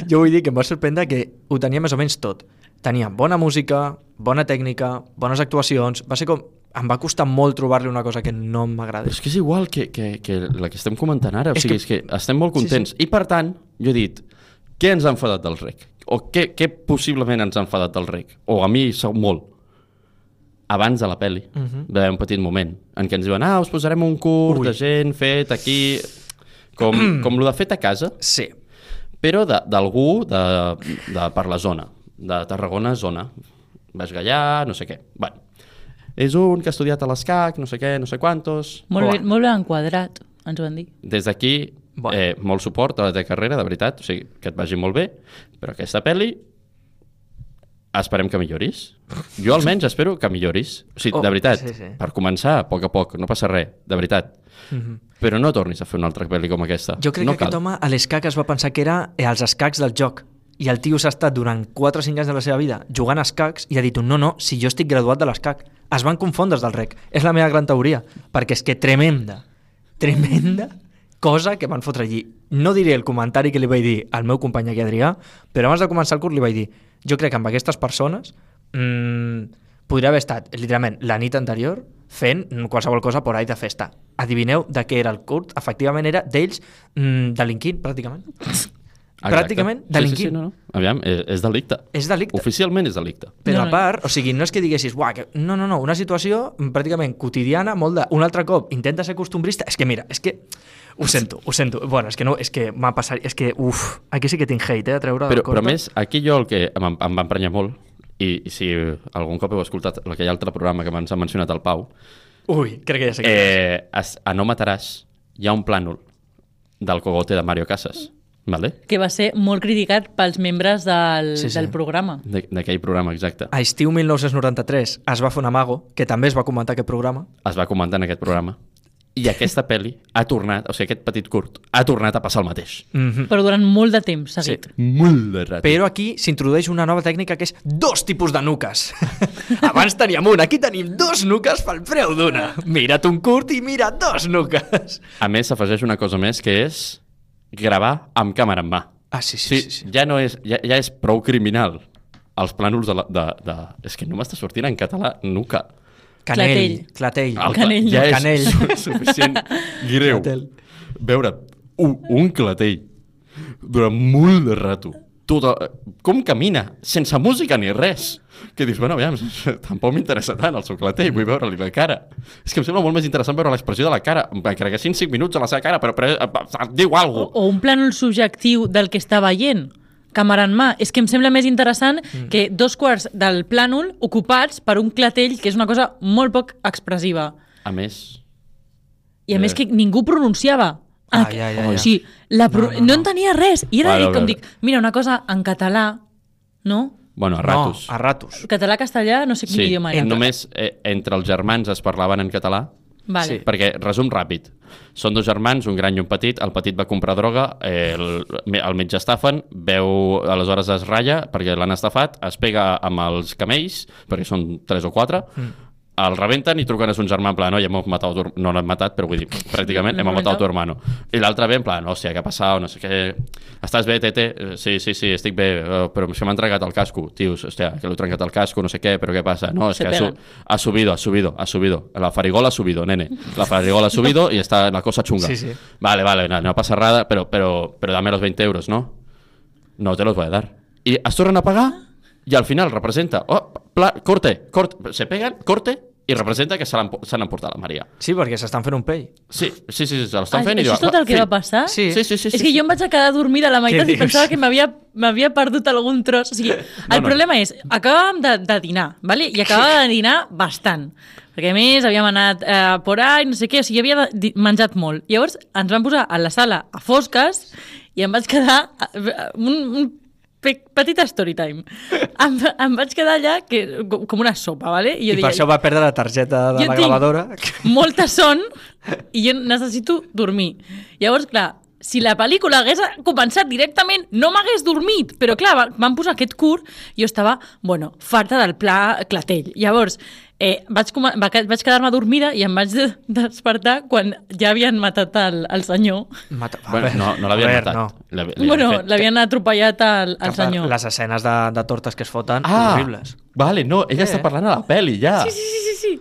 jo vull dir que em va sorprendre que ho tenia més o menys tot. Tenia bona música, bona tècnica, bones actuacions, va ser com... Em va costar molt trobar-li una cosa que no Però m'agradés. és que és igual que, que, que la que estem comentant ara. O És sigui, que- és que estem molt Sí, sí. contents. I, per tant, jo he dit, què ens ha enfadat del rec? O què, què possiblement ens ha enfadat del rec? O a mi, sou molt. Abans de la pel·li, uh Mhm. -huh. un petit moment en què ens diuen, ah, us posarem un curt Ui. de gent fet aquí... Com, *clears throat* com lo de fet a casa, Sí. però de- d'algú de, de, per la zona, de Tarragona, zona. Baix Gallà, no sé què. Bueno, és un que ha estudiat a l'ESCAC, no sé què, no sé quantos. Molt, ben, molt ben enquadrat, ens ho van dir. Des d'aquí, Bueno. eh, molt suport a la teva carrera, de veritat, o sigui, que et vagi molt bé, però aquesta pel·li esperem que milloris. Jo almenys espero que milloris. O sigui, Oh, de veritat, sí, sí. per començar, a poc a poc, no passa res, de veritat. Mhm. Però no tornis a fer una altra pel·li com aquesta. Jo crec no que aquest home a l'escac es va pensar que era eh, els escacs del joc. I el tio s'ha estat durant 4 o 5 anys de la seva vida jugant a escacs i ha dit, no, no, si jo estic graduat de l'escac. Es van confondre del rec. És la meva gran teoria. Perquè és que tremenda, tremenda cosa que van fotre allí. No diré el comentari que li vaig dir al meu company aquí Adrià, però abans de començar el curs li vaig dir jo crec que amb aquestes persones mmm, podria haver estat, literalment, la nit anterior fent qualsevol cosa por ahí de festa. Adivineu de què era el curt? Efectivament era d'ells mm, delinquint, pràcticament. Exacte. Pràcticament Sí, sí, delinquint. sí, no, no. Aviam, és, és delicte. És delicte. Oficialment és delicte. Però No, a no. part, o sigui, no és que diguessis, Buah, que... no, no, no, una situació pràcticament quotidiana, molt de... Un altre cop intenta ser costumbrista, és que mira, és que... Ho sento, ho sento. Bueno, és que no, és que m'ha passat... És que, uf, aquí sí que tinc hate, eh, a treure Però, però més, aquí jo el que em, em va emprenyar molt, i, i si algun cop heu escoltat aquell altre programa que ens ha mencionat el Pau, Ui, crec que ja sé què és. eh, es, a No Mataràs hi ha un plànol del cogote de Mario Casas, vale? Que va ser molt criticat pels membres del, Sí, sí. del programa. De- d'aquell programa, exacte. A estiu 1993 es va fer un amago, que també es va comentar aquest programa. Es va comentar en aquest programa. I aquesta pel·li ha tornat, o sigui, aquest petit curt, ha tornat a passar el mateix. Mm -hmm. Però durant molt de temps seguit. Molt de rato. Però aquí s'introdueix una nova tècnica que és dos tipus de nuques. *laughs* Abans teníem una, aquí tenim dos nuques pel preu d'una. Mira't un curt i mira dos nuques. A més, s'afegeix una cosa més, que és gravar amb càmera en mà. Ah, sí, sí, Sí, sí. sí. ja no és, ja, ja és prou criminal els plànols de, la, de, de... És que no m'està sortint en català, nuca. Canell. Clatell. Clatell. El canell. Ja és Canell. su- *laughs* suficient greu Clatell. veure un, un clatell durant molt de rato. Tota, com camina, sense música ni res. Que dius, bueno, aviam, *laughs* tampoc m'interessa tant el seu clatell, vull veure-li la cara. És que em sembla molt més interessant veure l'expressió de la cara, encara que siguin 5 minuts a la seva cara, però, però eh, diu O, alguna cosa. o un plànol subjectiu del que està veient, càmera en mà. És que em sembla més interessant mm. que dos quarts del plànol ocupats per un clatell, que és una cosa molt poc expressiva. A més, I a Eh. més que ningú pronunciava. Ah, que- ja, ja, O ja. sigui, la pro... No, no, no, no, entenia res. I era Vale, vale, com vale. dic, mira, una cosa en català, no? bueno, a ratos. No, a ratos. Català-castellà, no sé quin sí, idioma era. només eh, entre els germans es parlaven en català, Vale. Sí. Perquè, resum ràpid, són dos germans, un gran i un petit, el petit va comprar droga, eh, el, el metge estafen, veu, aleshores es ratlla perquè l'han estafat, es pega amb els camells, perquè són tres o quatre, mm. El rebenten i truquen a son germà en plan, oye, hemos matado a tu... no l'han matat, però vull dir, *laughs* pràcticament, matado a tu hermano. I l'altre ve en plan, hòstia, què ha passat, no sé què... Estàs bé, tete? Eh, Sí, sí, sí, estic bé, eh, però se m'ha entregat el casco. Tios, hòstia, que l'he trencat el casco, no sé què, però què passa? No, és Se que ha, su ha subido, ha subido, ha subido. La farigola ha subido, nene. La farigola ha subido y está la cosa chunga. Sí, sí. Vale, vale, no, no pasa nada, pero, pero, pero dame los 20 euros, ¿no? No te los voy a dar. Y es tornen a pagar y al final representa, oh, pla, corte, corte, se pegan, corte i representa que se l'han po- se n'han portat la Maria. Sí, perquè s'estan fent un pell. Sí, sí, sí, sí se l'estan Ah, fent i això és tot el que "Va, va fi". passar? Sí. Sí, sí, sí. és sí, que sí. jo em vaig a quedar dormida a la meitat i pensava que m'havia perdut algun tros. O sigui, el No, no. problema és, acabàvem de, de dinar, vale? i acabava de dinar bastant. Perquè a més havíem anat eh, por ahí, no sé què, o sigui, havia menjat molt. Llavors ens van posar a la sala a fosques i em vaig quedar eh, un, un pe- petit story time. Em, em vaig quedar allà que, com una sopa, vale? I, I per això va perdre la targeta de Jo la gravadora. molta son i jo necessito dormir. Llavors, clar, si la pel·lícula hagués començat directament, no m'hagués dormit. Però, clar, va- van posar aquest curt i jo estava, bueno, farta del pla clatell. Llavors, eh, vaig, vaig quedar-me dormida i em vaig de despertar quan ja havien matat el, el senyor. Mata... Bueno, no, no l'havien matat. No. Bueno, l'havien atropellat al, al senyor. Les escenes de, de tortes que es foten, Ah, horribles. vale, no, ella Eh? està parlant a la peli, ja. Sí, sí, sí, sí.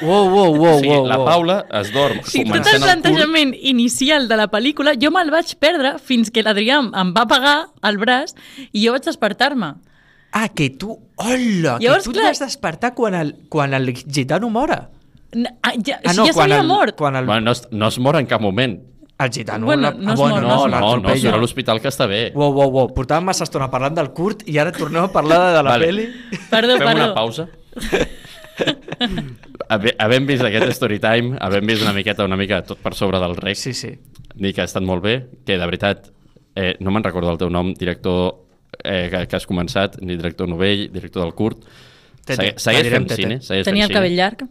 Wow, wow, wow, o sigui, wow, la wow. Paula es dorm Sí, tot el el curt plantejament inicial de la pel·lícula jo me'l vaig perdre fins que l'Adrià em- va pagar el braç i jo vaig despertar-me. Ah, que tu... Hola, Llavors, que tu clar- vas despertar quan el, quan el gitano mora. Ah, ja, Ah, si no, ja s'havia el, mort. Quan el, Bueno, no, es, no es mor en cap moment. el gitano... Bueno, la, no ah, es bueno, mor, No, no no, es no, a l'hospital que està bé. Wow, wow, wow. Portàvem massa estona parlant del curt i ara tornem a parlar de, de la Vale. peli. Perdó, Fem perdó. una pausa. *laughs* Havent vist aquest story time, havent vist una miqueta, una mica tot per sobre del rec, Sí, sí. dir que ha estat molt bé, que de veritat, eh, no me'n recordo el teu nom, director eh, que, que has començat, ni director novell, director del curt. Segueix fent cine. Tenia el cabell llarg.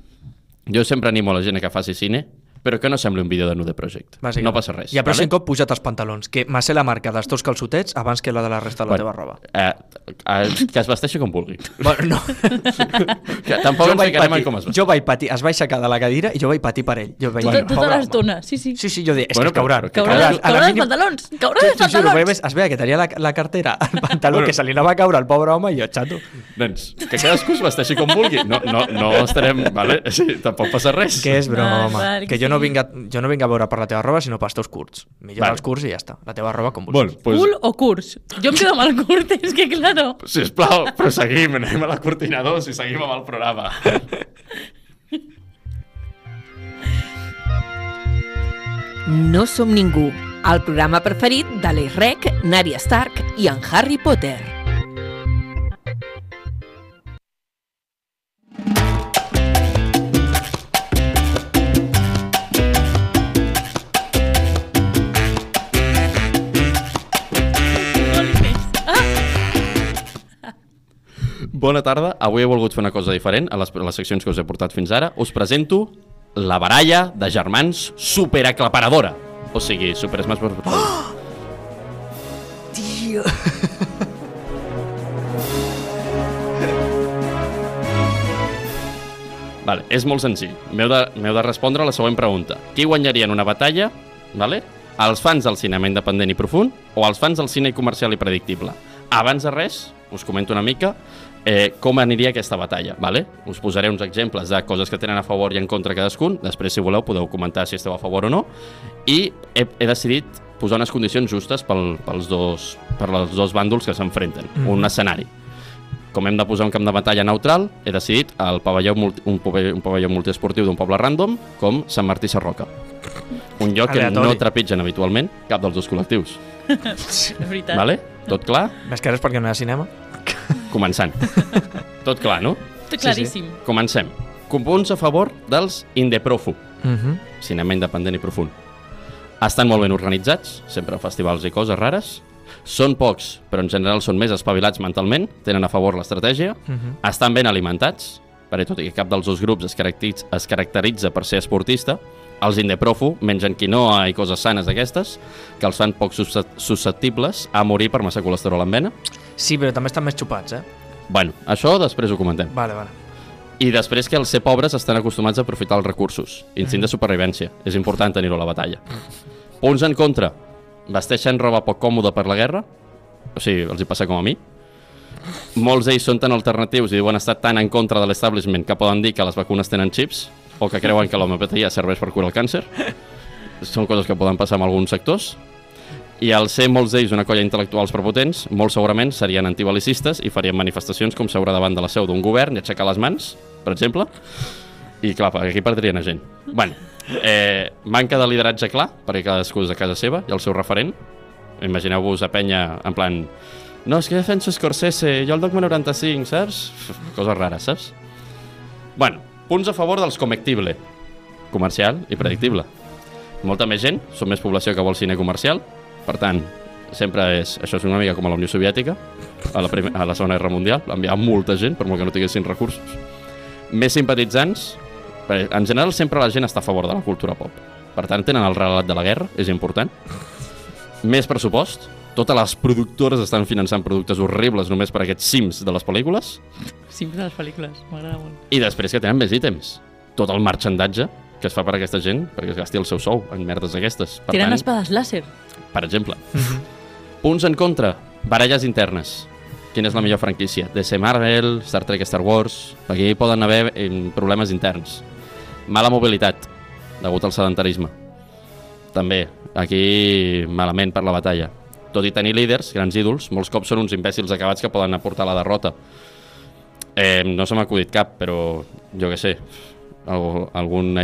Jo sempre animo a la gent que faci cine, però que no sembli un vídeo de Nude Project. Bàsicament. No passa res. I a pròxim vale? cop puja't els pantalons, que m'ha ser la marca dels teus calçotets abans que la de la resta de la teva roba. Eh, eh, que es vesteixi com vulgui. Bueno, no. *laughs* Que tampoc ens ficarem en com es vesteix. jo vaig patir, es va aixecar de la cadira i jo vaig patir per ell. Jo vaig Tota, dir, tota "Pobre home". l'estona, sí, sí. Sí, sí, jo dic, és Bueno, que caurà. Caurà, caurà, caurà mínim- pantalons, caurà juro, pantalons. ves, es veia que tenia la, la cartera, el pantaló, Bueno. que se li anava a caure al pobre home i jo, xato. Doncs que cadascú es vesteixi com vulgui. No, no, no estarem... Vale? Sí, tampoc passa res. Que és broma, que que jo no, vinc a, jo no vinc a veure per la teva roba, sinó pels teus curts. Millor Vale. els curts i ja està. La teva roba com Bueno, vulguis. pues, Cul o curs? Jo em quedo amb el curt, és que claro. sisplau, però seguim, anem a la cortina 2 i seguim amb el programa. No som ningú, el programa preferit de l'Erec, Nària Stark i en Harry Potter. Bona tarda. Avui he volgut fer una cosa diferent a les, a les seccions que us he portat fins ara. Us presento la baralla de germans superaclaparadora. O sigui, Super Smash Bros. Oh! *gasps* Tio! *laughs* Vale, és molt senzill. M'heu de, de respondre a la següent pregunta. Qui guanyaria en una batalla? Vale? Els fans del cinema independent i profund o els fans del cine comercial i predictible? Abans de res, us comento una mica eh, com aniria aquesta batalla. Vale? Us posaré uns exemples de coses que tenen a favor i en contra cadascun. Després, si voleu, podeu comentar si esteu a favor o no. I he, he decidit posar unes condicions justes pel, pels dos, per els dos bàndols que s'enfrenten. Mm. Un escenari. Com hem de posar un camp de batalla neutral, he decidit el pavelló, multi, un, pavelló, un pavelló multiesportiu d'un poble random com Sant Martí Sarroca. Un lloc que Aleatori. no trepitgen habitualment cap dels dos col·lectius. *laughs* És veritat. Vale? Tot clar? Més que res perquè no hi ha cinema. Començant. Tot clar, no? Tot claríssim. Comencem. Punts a favor dels Indeprofu, Mm -hmm. cinema independent i profund. Estan molt ben organitzats, sempre festivals i coses rares. Són pocs, però en general són més espavilats mentalment, tenen a favor l'estratègia. Mm -hmm. Estan ben alimentats, perquè tot i que cap dels dos grups es caracteritza, es caracteritza per ser esportista, els Indeprofu mengen quinoa i coses sanes d'aquestes, que els fan poc suscep- susceptibles a morir per massa colesterol en vena. Sí, però també estan més xupats, eh? Bueno, això després ho comentem. Vale, vale. I després que els ser pobres estan acostumats a aprofitar els recursos. Instint de supervivència. És important tenir-ho a la batalla. Punts en contra. Vesteixen roba poc còmoda per la guerra. O sigui, els hi passa com a mi. Molts d'ells són tan alternatius i diuen estar tan en contra de l'establishment que poden dir que les vacunes tenen xips o que creuen que l'homeopatia serveix per curar el càncer. Són coses que poden passar en alguns sectors. I al ser molts d'ells una colla intel·lectuals prepotents, molt segurament serien antibalicistes i farien manifestacions com seure davant de la seu d'un govern i aixecar les mans, per exemple. I clar, aquí perdrien a gent. bueno, eh, manca de lideratge clar, perquè cadascú és de casa seva i el seu referent. Imagineu-vos a penya en plan no, és que defenso Scorsese, jo el Dogma 95, saps? *laughs* Coses rares, saps? Bueno, punts a favor dels comectible. Comercial i predictible. Molta més gent, són més població que vol cine comercial, per tant, sempre és... Això és una mica com a la Unió Soviètica, a la, primer, a la Segona Guerra Mundial, enviar molta gent, per molt que no tinguessin recursos. Més simpatitzants, en general sempre la gent està a favor de la cultura pop. Per tant, tenen el relat de la guerra, és important. Més pressupost, totes les productores estan finançant productes horribles només per aquests cims de les pel·lícules. Sempre les pel·lícules, m'agrada molt. I després que tenen més ítems. Tot el marxandatge que es fa per a aquesta gent perquè es gasti el seu sou en merdes d'aquestes. Per Tenen tant, espades làser. per exemple. Punts en contra. Baralles internes. Quina és la millor franquícia? DC Marvel, Star Trek, Star Wars... Aquí poden haver eh, problemes interns. Mala mobilitat, degut al sedentarisme. També, aquí malament per la batalla. Tot i tenir líders, grans ídols, molts cops són uns imbècils acabats que poden aportar la derrota. Eh, no se m'ha acudit cap, però jo què sé, algun...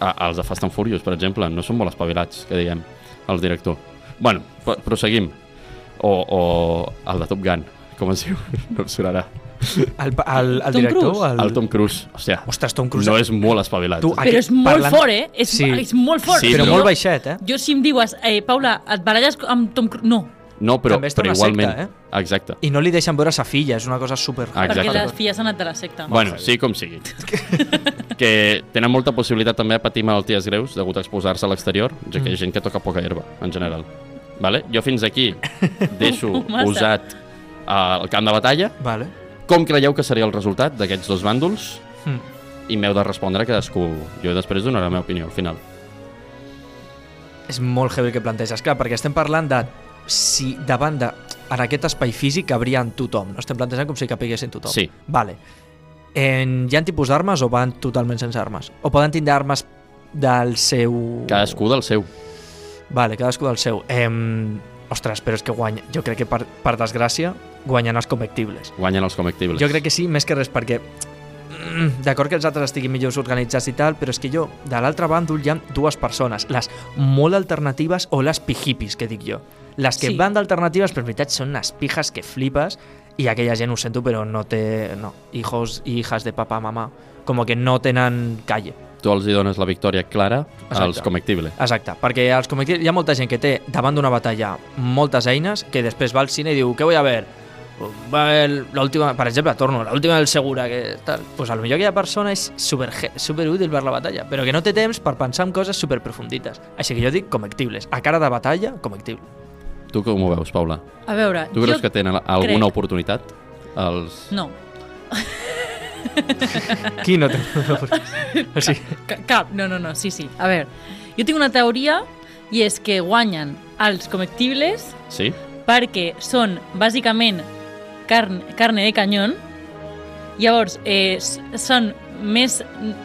ah, els de Fast and Furious, per exemple, no són molt espavilats, que diguem, el director. Bueno, pro- proseguim. O, o el de Top Gun, com es diu? *laughs* No em sonarà. El, el, el Tom director... Cruise. El... El Tom Cruise, hòstia, Ostres, Tom Cruise... no és molt espavilat. Tu, Però és molt parlant- fort, eh? És, Sí. és molt fort. Sí, Però però- molt baixet, eh? Jo si em dius, eh, Paula, et baralles amb Tom Cruise... No, No, però, També està però igualment. secta, Exacte. I no li deixen veure sa filla, és una cosa super... Exacte. perquè les filles han anat de la secta. Bueno, sí com sigui. que tenen molta possibilitat també de patir malalties greus degut a exposar-se a l'exterior, ja que hi ha gent que toca poca herba, en general. Vale? Jo fins aquí deixo *laughs* usat uh, el camp de batalla. Vale. Com creieu que seria el resultat d'aquests dos bàndols? Mm. I m'heu de respondre cadascú. Jo després donaré la meva opinió al final. És molt heavy el que planteges, clar, perquè estem parlant de si davant de en aquest espai físic cabrien tothom, no estem plantejant com si capiguessin tothom. Sí. Vale. En, hi ha tipus d'armes o van totalment sense armes? O poden tindre armes del seu... Cadascú del seu. Vale, cadascú del seu. Em... Ostres, però és que guanya. Jo crec que per, per desgràcia guanyen els comectibles. Guanyen els comectibles. Jo crec que sí, més que res perquè mm, d'acord que els altres estiguin millors organitzats i tal, però és que jo, de l'altre bàndol hi ha dues persones, les molt alternatives o les pijipis, que dic jo. Les que Sí. van d'alternatives, però en veritat són unes pijas que flipes i aquella gent, ho sento, però no té... No, hijos i hijas de papà, mamà, com que no tenen calle. Tu els hi dones la victòria clara als Exacte. comectibles. Exacte, perquè els comectibles, hi ha molta gent que té davant d'una batalla moltes eines que després va al cine i diu, què vull a ver? Va a ver l'última, per exemple, torno, l'última del Segura, que tal. Pues a lo millor aquella persona és super, super útil per la batalla, però que no té temps per pensar en coses super profundites. Així que jo dic comectibles. A cara de batalla, comectible. Tu com ho veus, Paula? A veure, Tu creus jo... que tenen alguna crec- oportunitat? Els... No, Qui no té... o sigui, ca- cap, no, no, no, sí, sí. A veure, jo tinc una teoria i és que guanyen els comectibles Sí? perquè són bàsicament carn, carne de canyón. Llavors, eh, són més...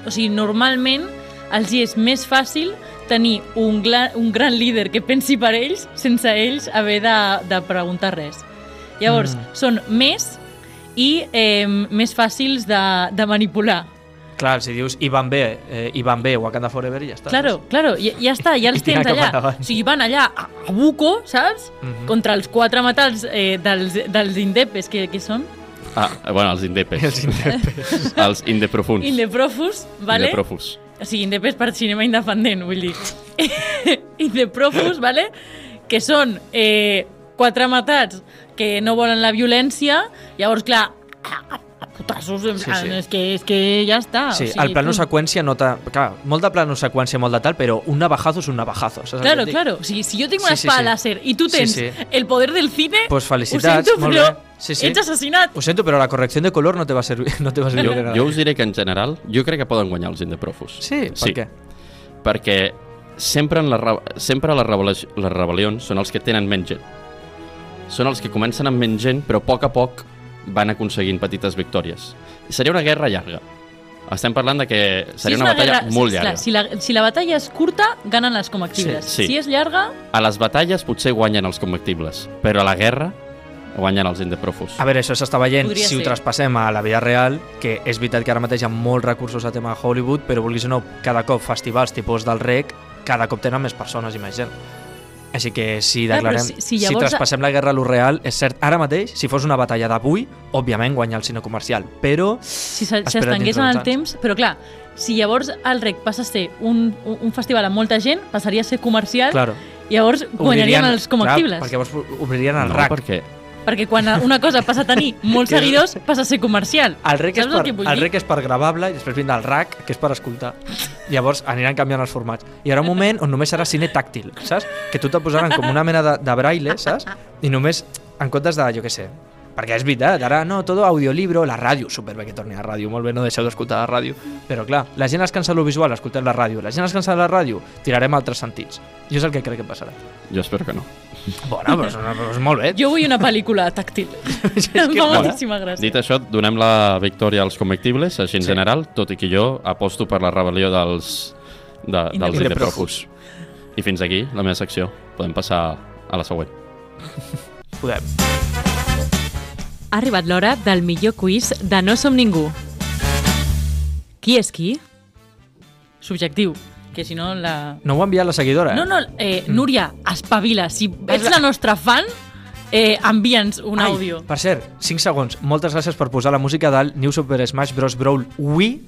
O sigui, normalment els hi és més fàcil tenir un, gla, un gran líder que pensi per ells sense ells haver de, de preguntar res. Llavors, mm. són més i eh, més fàcils de, de manipular. Clar, si dius i van bé, eh, i van bé, Wakanda Forever i ja està. Claro, claro, ja, ja està, ja *laughs* els I tens allà. O sigui, van allà a, a Buco, saps? Mhm. Contra els quatre metals eh, dels, dels indepes, que, que són? Ah, bueno, els indepes. Els indepes. *laughs* els indeprofuns. Indeprofus, vale? Indeprofus. O sigui, indepes per cinema independent, vull dir. *laughs* Indeprofus, vale? Que són eh, quatre matats que no volen la violència, llavors, clar, putassos, en Sí, plan, sí. És, que, és que ja està. Sí, o sigui, el plano seqüència nota... Clar, molt de plano seqüència, molt de tal, però un navajazo és un navajazo. Saps Claro, claro. O sigui, si jo tinc una Sí, sí, espada sí. láser i tu Sí, tens sí. el poder del cine, Pues ho felicitats, sento, molt però bé. Sí, sí. ets assassinat. Ho sento, però la correcció de color no te va servir. *laughs* No te va servir Jo, jo us diré que en general, jo crec que poden guanyar els indeprofus. Sí, per Sí. què? Perquè sempre, en la, re- sempre les, rebel·li- les rebel·lions són els que tenen menys gent. Són els que comencen amb menys gent, però a poc a poc van aconseguint petites victòries. Seria una guerra llarga. Estem parlant de que seria és una, batalla guerra- molt sí, llarga. Clar, si, la, si la batalla és curta, ganen les comestibles. Sí, sí. Si és llarga, A les batalles potser guanyen els comestibles, però a la guerra guanyen els indeprofus. A veure, això s'està veient Podria si ho ser. traspassem a la vida real, que és veritat que ara mateix hi ha molts recursos a tema de Hollywood, però vulguis o no, cada cop festivals tipus del REC, cada cop tenen més persones i més gent. Així que si declarem, si- si si, llavors- traspassem la guerra a lo real, és cert, ara mateix, si fos una batalla d'avui, òbviament guanya el cine comercial, però si s'estengués en el anys. temps... Però clar, si llavors el REC passa a ser un, un, festival amb molta gent, passaria a ser comercial, claro, llavors guanyarien els comestibles. Clar, perquè llavors obririen el no, RAC. perquè Perquè quan una cosa passa a tenir *laughs* molts seguidors, passa a ser comercial. El rec, és Saps el per, el dir? rec és per gravable i després vindrà el RAC, que és per escoltar. Llavors aniran canviant els formats. Hi haurà un moment on només serà cine tàctil, saps? Que tu te posaran com una mena de, de braille, saps? I només, en comptes de, jo què sé, perquè és veritat, ara no, tot audiolibro, la ràdio, superbé que torni a la ràdio, molt bé, no deixeu d'escoltar la ràdio. Però clar, la gent es cansa lo visual, escoltem la ràdio. La gent es cansa de la ràdio, tirarem altres sentits. Jo és el que crec que passarà. jo espero que no. Bona, però és, una, però és molt bé. Jo vull una pel·lícula tàctil. *laughs* em que fa moltíssima gràcia. Dit això, donem la victòria als comestibles, així en Sí. general, tot i que jo aposto per la rebel·lió dels, de, dels indeprofus. I fins aquí la meva secció. Podem passar a la següent. *laughs* Podem. Ha arribat l'hora del millor quiz de No som ningú. Qui és qui? Subjectiu, que si no la... No ho ha enviat la seguidora, eh? No, no, eh, Núria, espavila. Si ets la nostra fan, eh, envia'ns un Ai, àudio. Per cert, 5 segons. Moltes gràcies per posar la música del New Super Smash Bros. Brawl Wii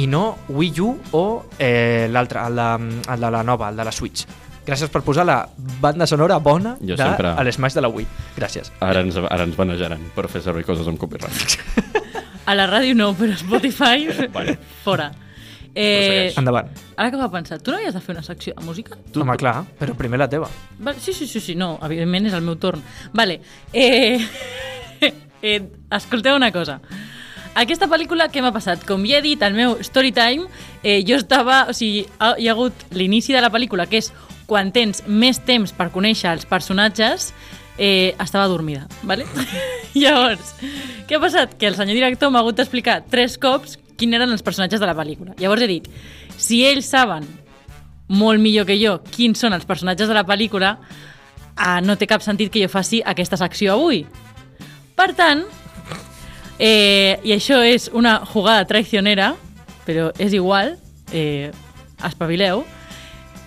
i no Wii U o eh, l'altre, el, de, el de la nova, el de la Switch. Gràcies per posar la banda sonora bona Jo de sempre- l'Smash de la Wii. Gràcies. Ara ens, ara ens banejaran per fer servir coses amb copyright. A la ràdio no, però a Spotify, Vale. fora. Eh. Endavant. ara que m'ha pensat, tu no havies de fer una secció de música? Tu, Home, clar, però primer la teva. Vale, sí, sí, sí, sí, no, evidentment és el meu torn. Vale, eh, *laughs* eh, escolteu una cosa. Aquesta pel·lícula, què m'ha passat? Com ja he dit al meu story time, eh, jo estava... O sigui, ha, hi ha hagut l'inici de la pel·lícula, que és quan tens més temps per conèixer els personatges, eh, estava dormida, vale? *laughs* Llavors, què ha passat? Que el senyor director m'ha hagut d'explicar tres cops quins eren els personatges de la pel·lícula. Llavors he dit, si ells saben molt millor que jo quins són els personatges de la pel·lícula, ah, no té cap sentit que jo faci aquesta secció avui. Per tant, eh, i això és una jugada traicionera, però és igual, eh, espavileu,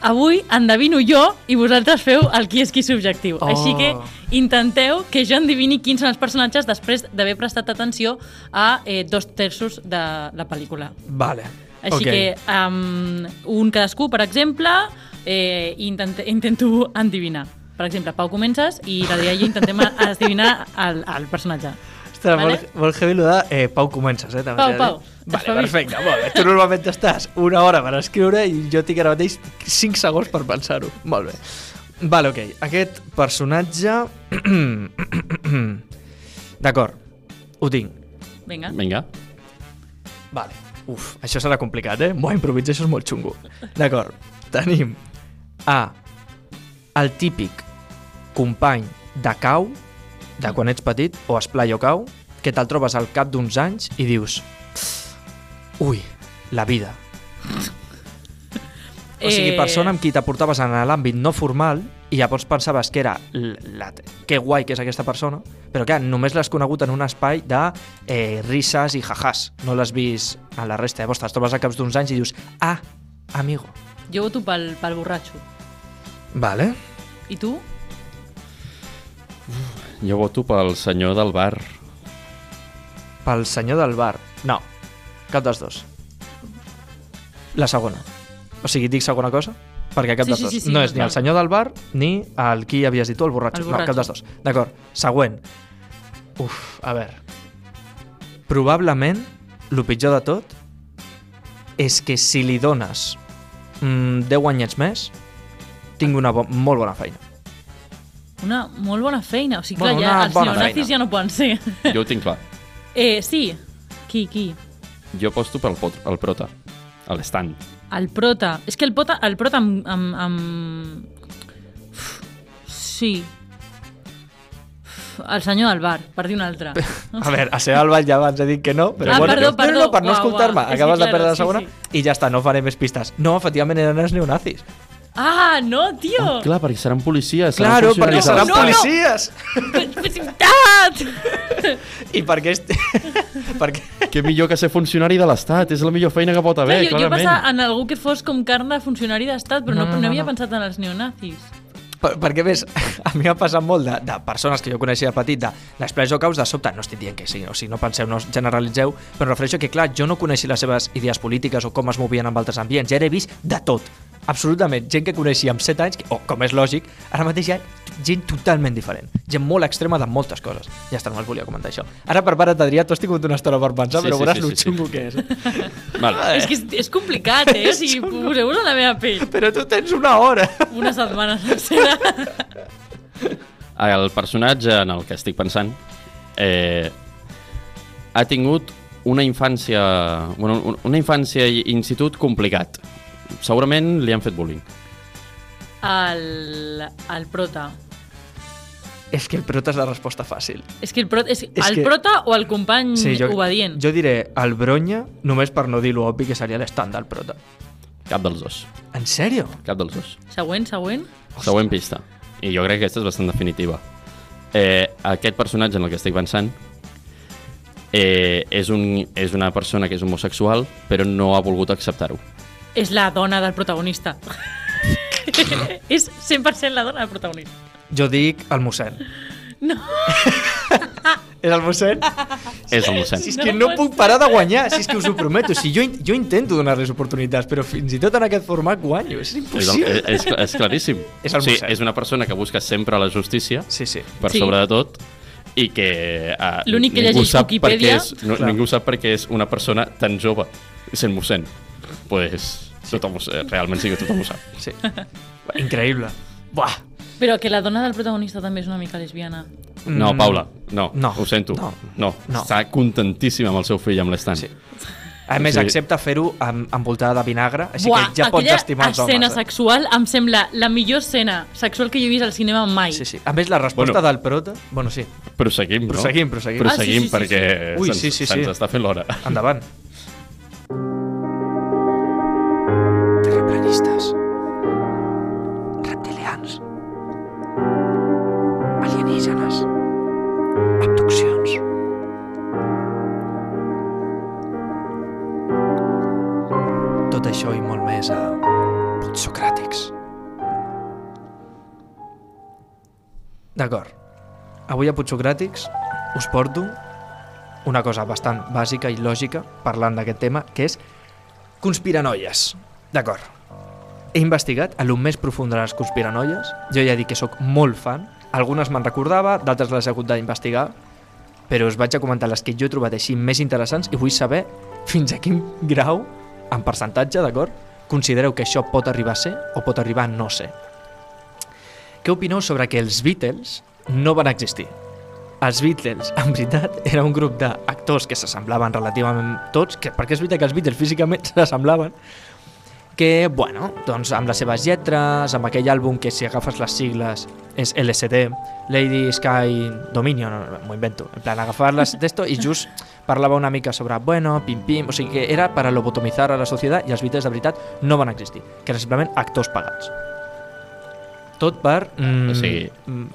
avui endevino jo i vosaltres feu el qui és qui subjectiu. Oh. Així que intenteu que jo endevini quins són els personatges després d'haver prestat atenció a eh, dos terços de la pel·lícula. Vale. Així Ok. que um, un cadascú, per exemple, eh, intent, intento *laughs* endivinar. Per exemple, Pau, comences i l'Adrià i jo intentem endivinar el, el personatge. Ostres, Vale? molt, molt heavy lo de eh, Pau comences, eh? També Pau. Pau, Vale, perfecte, molt bé. Tu normalment estàs una hora per escriure i jo tinc ara mateix 5 segons per pensar-ho. Molt bé. Vale, ok. Aquest personatge... *clears throat* D'acord, ho tinc. Vinga. Vinga. Vale. Uf, això serà complicat, eh? Buah, improvisar això és molt xungo. D'acord, tenim A. El típic company de cau de quan ets petit, o esplai o cau, que te'l trobes al cap d'uns anys i dius ui, la vida. O sigui, Eh, persona amb qui t'aportaves en l'àmbit no formal i llavors pensaves que era la, que guai que és aquesta persona, però clar, només l'has conegut en un espai de eh, risses i jajàs. No l'has vist en la resta. Llavors te'ls trobes a caps d'uns anys i dius ah, amigo. Jo voto pel, pel borratxo. Vale. I tu? Jo voto pel senyor del bar. Pel senyor del bar. No, cap dels dos. La segona. O sigui, dic segona cosa? Perquè cap Sí, dels sí, dos. sí, sí, no és ni el senyor del bar ni el qui havies dit tu, el borratxo. El No, cap borratxo. dels dos. D'acord. Següent. Uf, a veure. Probablement, el pitjor de tot és que si li dones mm, 10 anyets més, tinc una bo molt bona feina. Una molt bona feina. O sigui, clar, Bueno, ja, els neonazis feina. ja no poden ser. Jo ho tinc clar. Eh, sí. Qui, qui? Jo aposto pel pot, el prota, a l'estand. El prota. És que el prota, el prota amb... amb, amb... Uf, Sí. Uf, El senyor del bar, per dir un altre. *laughs* A veure, a ser al ball ja abans he dit que no, però Ah, bueno, perdó, no, perdó. no, no, per no escoltar-me, que, acabes de claro, perdre la sí, segona sí. i ja està, no faré més pistes. No, efectivament eren els neonazis. Ah, no, tio! Oh, clar, perquè seran policies. seran Claro, perquè seran no, no. policies! Precipitat! I perquè... Est... *laughs* perquè... Què millor que ser funcionari de l'Estat? És la millor feina que pot haver, Clar, jo, jo clarament. pensava en algú que fos com carn de funcionari d'estat, però no, No, no, no, no, no, havia no. pensat en els neonazis. Per, perquè ves, *laughs* a mi m'ha passat molt de, de persones que jo coneixia de petit, de les plays o caus, de sobte, no estic dient que sí, o sigui, no penseu, no generalitzeu, però em refereixo que, clar, jo no coneixia les seves idees polítiques o com es movien en altres ambients, ja he vist de tot, absolutament, gent que coneixia amb 7 anys, o com és lògic, ara mateix hi ha gent totalment diferent, gent molt extrema de moltes coses. Ja està, només volia comentar això. Ara prepara't, Adrià, tu has tingut una estona per pensar, Sí, però sí, veuràs sí, sí, sí. xungo que és. *laughs* eh? Vale. És que és, és complicat, eh? *laughs* Sigui, poseu-vos en la meva pell. Però tu tens una hora. *laughs* Una setmana sencera. El personatge en el que estic pensant eh, ha tingut una infància, una infància i institut complicat. Segurament li han fet bullying. El, el prota. És que el prota és la resposta fàcil. És que el, prota, és, És el que- prota o el company Sí, jo, obedient? jo diré el bronya només per no dir lo obvi que seria l'estand del prota. Cap dels dos. En sèrio? Cap dels dos. Següent, següent. Següent pista. I jo crec que aquesta és bastant definitiva. Eh, aquest personatge en el que estic pensant eh, és, un, és una persona que és homosexual, però no ha volgut acceptar-ho. És la dona del protagonista. *laughs* és 100% la dona del protagonista. Jo dic el mossèn. No. *laughs* És el mossèn? És el mossèn. Si és No que no pot puc parar de guanyar, si és que us ho prometo. Si jo, jo intento donar-les oportunitats, però fins i tot en aquest format guanyo. És És, el, impossible. és, és claríssim. *laughs* És el o sigui, mossèn. és una persona que busca sempre la justícia, Sí, sí. per Sí. sobre de tot, i que uh, L'únic que llegeix Wikipedia- és, no, Clar. ningú sap per què és una persona tan jove sent mossèn. Pues tothom ho, sa- realment sí que tothom ho sap. sí. Increïble. Buah. Però que la dona del protagonista també és una mica lesbiana. No, Mm, Paula, no, no, ho sento. no, no. no. Està contentíssima amb el seu fill, amb l'estant. Sí. A més, Sí. accepta fer-ho amb, envoltada de vinagre, així Buah, que ja pots estimar els escena homes. Eh? sexual em sembla la millor escena sexual que jo he vist al cinema mai. Sí, sí. A més, la resposta Bueno. del prota... Bueno, sí. Proseguim, no? Proseguim, proseguim. Proseguim Ah, sí, sí, sí, perquè sí. Ui, se'ns sí, sí, sí. està fent l'hora. Endavant. Terraplanistes. Reptilians. Alienígenes. Abduccions. Tot això i molt més a Putsocràtics. D'acord. Avui a Putsocràtics us porto una cosa bastant bàsica i lògica parlant d'aquest tema, que és conspiranoies. D'acord. He investigat a lo més profund de les conspiranoies. Jo ja dic que sóc molt fan. Algunes me'n recordava, d'altres les he hagut d'investigar, però us vaig a comentar les que jo he trobat així més interessants i vull saber fins a quin grau, en percentatge, d'acord, considereu que això pot arribar a ser o pot arribar a no ser. Què opineu sobre que els Beatles no van existir? Els Beatles, en veritat, era un grup d'actors que s'assemblaven relativament tots, que, perquè és veritat que els Beatles físicament *laughs* s'assemblaven, que, bueno, doncs amb les seves lletres, amb aquell àlbum que si agafes les sigles és LSD, Lady Sky Dominion, no, m'ho invento, en plan agafar-les *laughs* d'esto i just parlava una mica sobre, bueno, pim pim, o sigui que era per a lobotomitzar a la societat i els Beatles de veritat no van existir, que eren simplement actors pagats. Tot per... Mm, O sigui,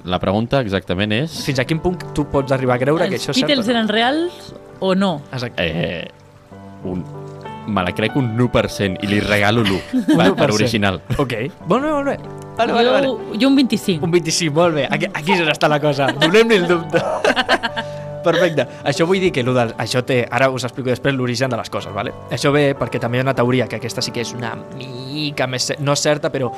la pregunta exactament és... fins a quin punt tu pots arribar a creure que Els això és cert Beatles o no? eren reals o no? Exacte. Eh, un, me la crec un 1% i li regalo l'1 per, per 1%. original. Ok, molt bé, molt bé. Vale, vale, jo, vale. jo un 25. Un 25, molt bé. Aquí, aquí és on està la cosa. Donem-li el dubte. *laughs* Perfecte. Això vull dir que lo del, això té, ara us explico després l'origen de les coses, vale? Això ve perquè també hi ha una teoria, que aquesta sí que és una mica més, no certa, però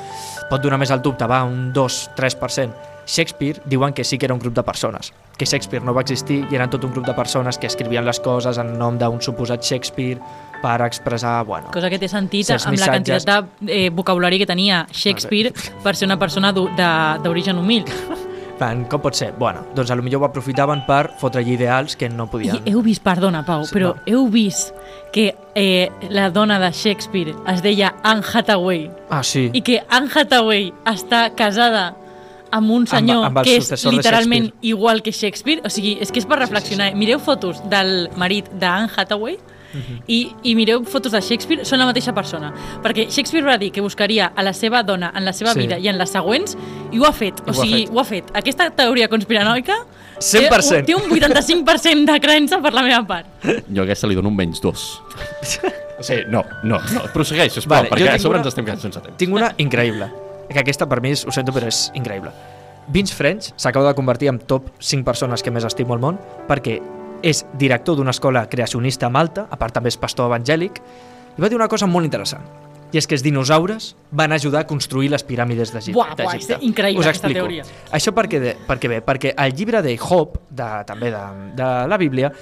pot donar més al dubte, va, un 2-3%. Shakespeare diuen que sí que era un grup de persones, que Shakespeare no va existir i eren tot un grup de persones que escrivien les coses en nom d'un suposat Shakespeare per expressar, bueno, Cosa que té sentit amb la missatges. quantitat de eh, vocabulari que tenia Shakespeare per ser una persona d'origen humil. plan, com pot ser? Bueno, doncs a lo millor ho aprofitaven per fotre ideals que no I podien... heu vist, perdona, Pau, Sí, però no. heu vist que eh, la dona de Shakespeare es deia Anne Hathaway Ah, sí. i que Anne Hathaway està casada amb un senyor amb el que és literalment igual que Shakespeare. O sigui, és que és per reflexionar. Mireu fotos del marit d'Anne Hathaway Mhm. i, i mireu fotos de Shakespeare, són la mateixa persona. Perquè Shakespeare va dir que buscaria a la seva dona en la seva Sí. vida i en les següents, i ho ha fet. I O ho ha sigui, fet. ho ha fet. Aquesta teoria conspiranoica 100%. Té, un- té un 85% de creença per la meva part. Jo a aquesta li dono un menys 2. O sigui, no, no, no. Prossegueix, sisplau, Vale, perquè a sobre una- ens estem quedant sense temps. Tinc una increïble. Que aquesta per mi, és, ho sento, però és increïble. Vince French s'acaba de convertir en top 5 persones que més estimo al món perquè és director d'una escola creacionista a Malta, a part també és pastor evangèlic, i va dir una cosa molt interessant. I és que els dinosaures van ajudar a construir les piràmides d'Egipte. Buah, buah, és increïble Us aquesta explico. teoria. Això perquè, de, perquè bé, perquè el llibre de Job, de, també de, de la Bíblia,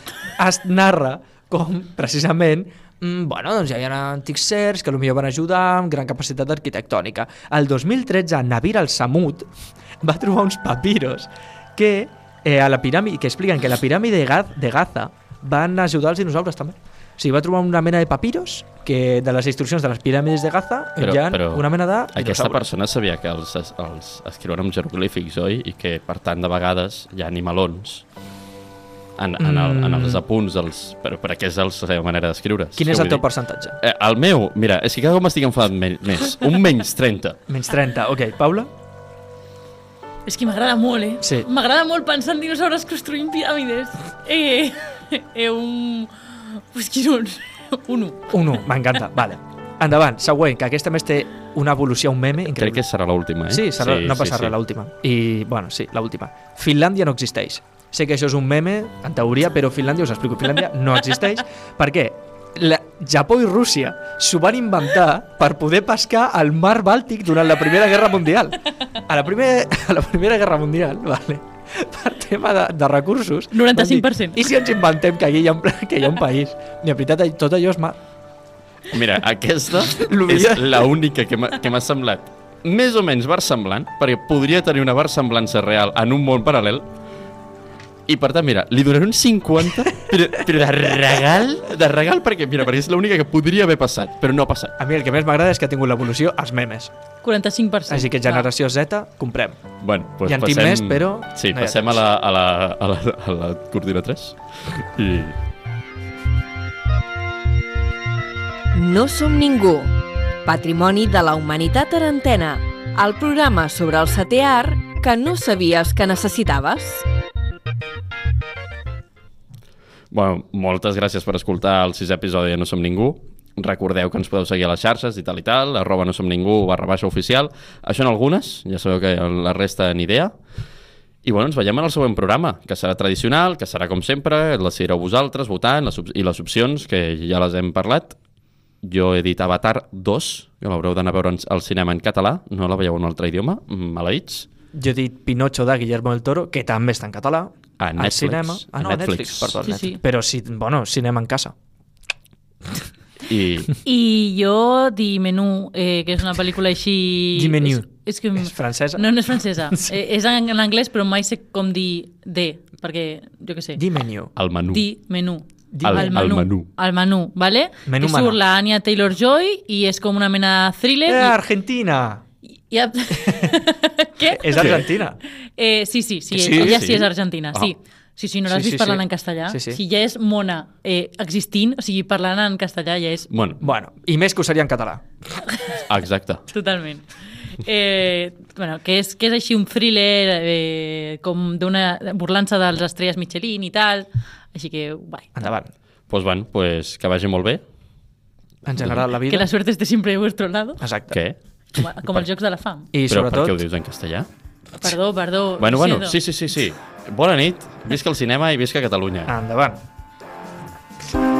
es narra com, precisament, mm, bueno, doncs ja hi ha antics certs que potser van ajudar amb gran capacitat arquitectònica. El 2013, Nabir al-Samud va trobar uns papiros que, eh, a la piràmide, que expliquen que la piràmide de, Gaz, de Gaza van ajudar els dinosaures també. O sigui, va trobar una mena de papiros que de les instruccions de les piràmides de Gaza Però- hi ha però una mena de Aquesta dinosaures. persona sabia que els, els escriuen amb jeroglífics, oi? I que, per tant, de vegades hi ha animalons en, en, el, en els Mm. apunts, dels, però per què és la seva manera d'escriure? Quin és el teu dir- percentatge? Eh, el meu, mira, és que cada cop m'estic enfadant me- més. Un menys 30. Menys 30, ok. Paula? És que m'agrada molt, eh? Sí. M'agrada molt pensar en dinosaures construint piràmides. Eh, eh, un... Pues quin *laughs* un... Un 1. Un 1, m'encanta. Vale. Endavant, següent, que aquesta més té una evolució, un meme Crec increïble. que serà l'última, eh? Sí, serà, no passa res, l'última. I, bueno, sí, l'última. Finlàndia no existeix. Sé que això és un meme, en teoria, però Finlàndia, us explico, Finlàndia no existeix. Per què? La, Japó i Rússia s'ho van inventar per poder pescar al mar Bàltic durant la Primera Guerra Mundial. A la, primer, a la Primera Guerra Mundial, vale, per tema de, de recursos... van dir, 95%. I si ens inventem que aquí hi ha un, que hi ha un país? I en veritat tot allò és mar. Mira, aquesta és l'única que m'ha semblat més o menys versemblant, perquè podria tenir una versemblança real en un món paral·lel, i per tant, mira, li donaré un 50, però, però de regal, de regal, perquè, mira, perquè és l'única que podria haver passat, però no ha passat. A mi el que més m'agrada és que ha tingut l'evolució als memes. 45%. Així que generació Z, comprem. Bueno, doncs Hi en passem... més, però Sí, no passem a la, a, la, a, la, a la cortina 3. I... No som ningú. Patrimoni de la humanitat en antena. El programa sobre el setè art que no sabies que necessitaves. Bueno, moltes gràcies per escoltar el sisè episodi de No Som Ningú. Recordeu que ens podeu seguir a les xarxes i tal i tal, arroba no som ningú barra baixa oficial. Això en algunes, ja sabeu que la resta ni idea. I bueno, ens veiem en el següent programa, que serà tradicional, que serà com sempre, el decidireu vosaltres, votant, les, i les opcions, que ja les hem parlat. Jo he dit Avatar 2, que l'haureu d'anar a veure al cinema en català, no la veieu en un altre idioma, maleïts. Jo he dit Pinocho de Guillermo del Toro, que també està en català. A al Netflix. cinema. Ah, A no, Netflix. Netflix, perdó, Sí, Netflix. sí. Però sí, bueno, cinema en casa. I I jo di Menú, eh, que és una pel·lícula així... Di Menú. És, és que... És francesa? No, no és francesa. *laughs* eh, és en, en anglès, però mai sé com dir de, perquè, jo què sé. Di menu. el menú. Di Menú. El, el menú. el menú. El menú, ¿vale? Menú que surt menú. la Anya Taylor-Joy i és com una mena de thriller. Eh, i- Argentina! I, i, *laughs* Què? És Argentina. Eh, sí, sí, sí, Sí? ella sí, Sí? és argentina, Ah. sí. Sí, sí, no l'has Sí, vist sí, parlant sí. en castellà? Sí, sí. Si ja és mona eh, existint, o sigui, parlant en castellà ja és Bueno, Bueno, i més que ho seria en català. *laughs* exacte. totalment. Eh, bueno, que, és, que és així un thriller eh, com d'una burlant-se dels estrelles Michelin i tal, així que guai. Endavant. Pues, bueno, pues, que vagi molt bé. En general, la vida... Que la suerte esté siempre de vuestro lado, Exacte. Què? Com, com els Jocs de la Fam. I Però sobretot... per què ho dius en castellà? Perdó, perdó. Bueno, bueno, sí, sí, sí, sí. Bona nit, visca el cinema i visca Catalunya. Endavant. Endavant.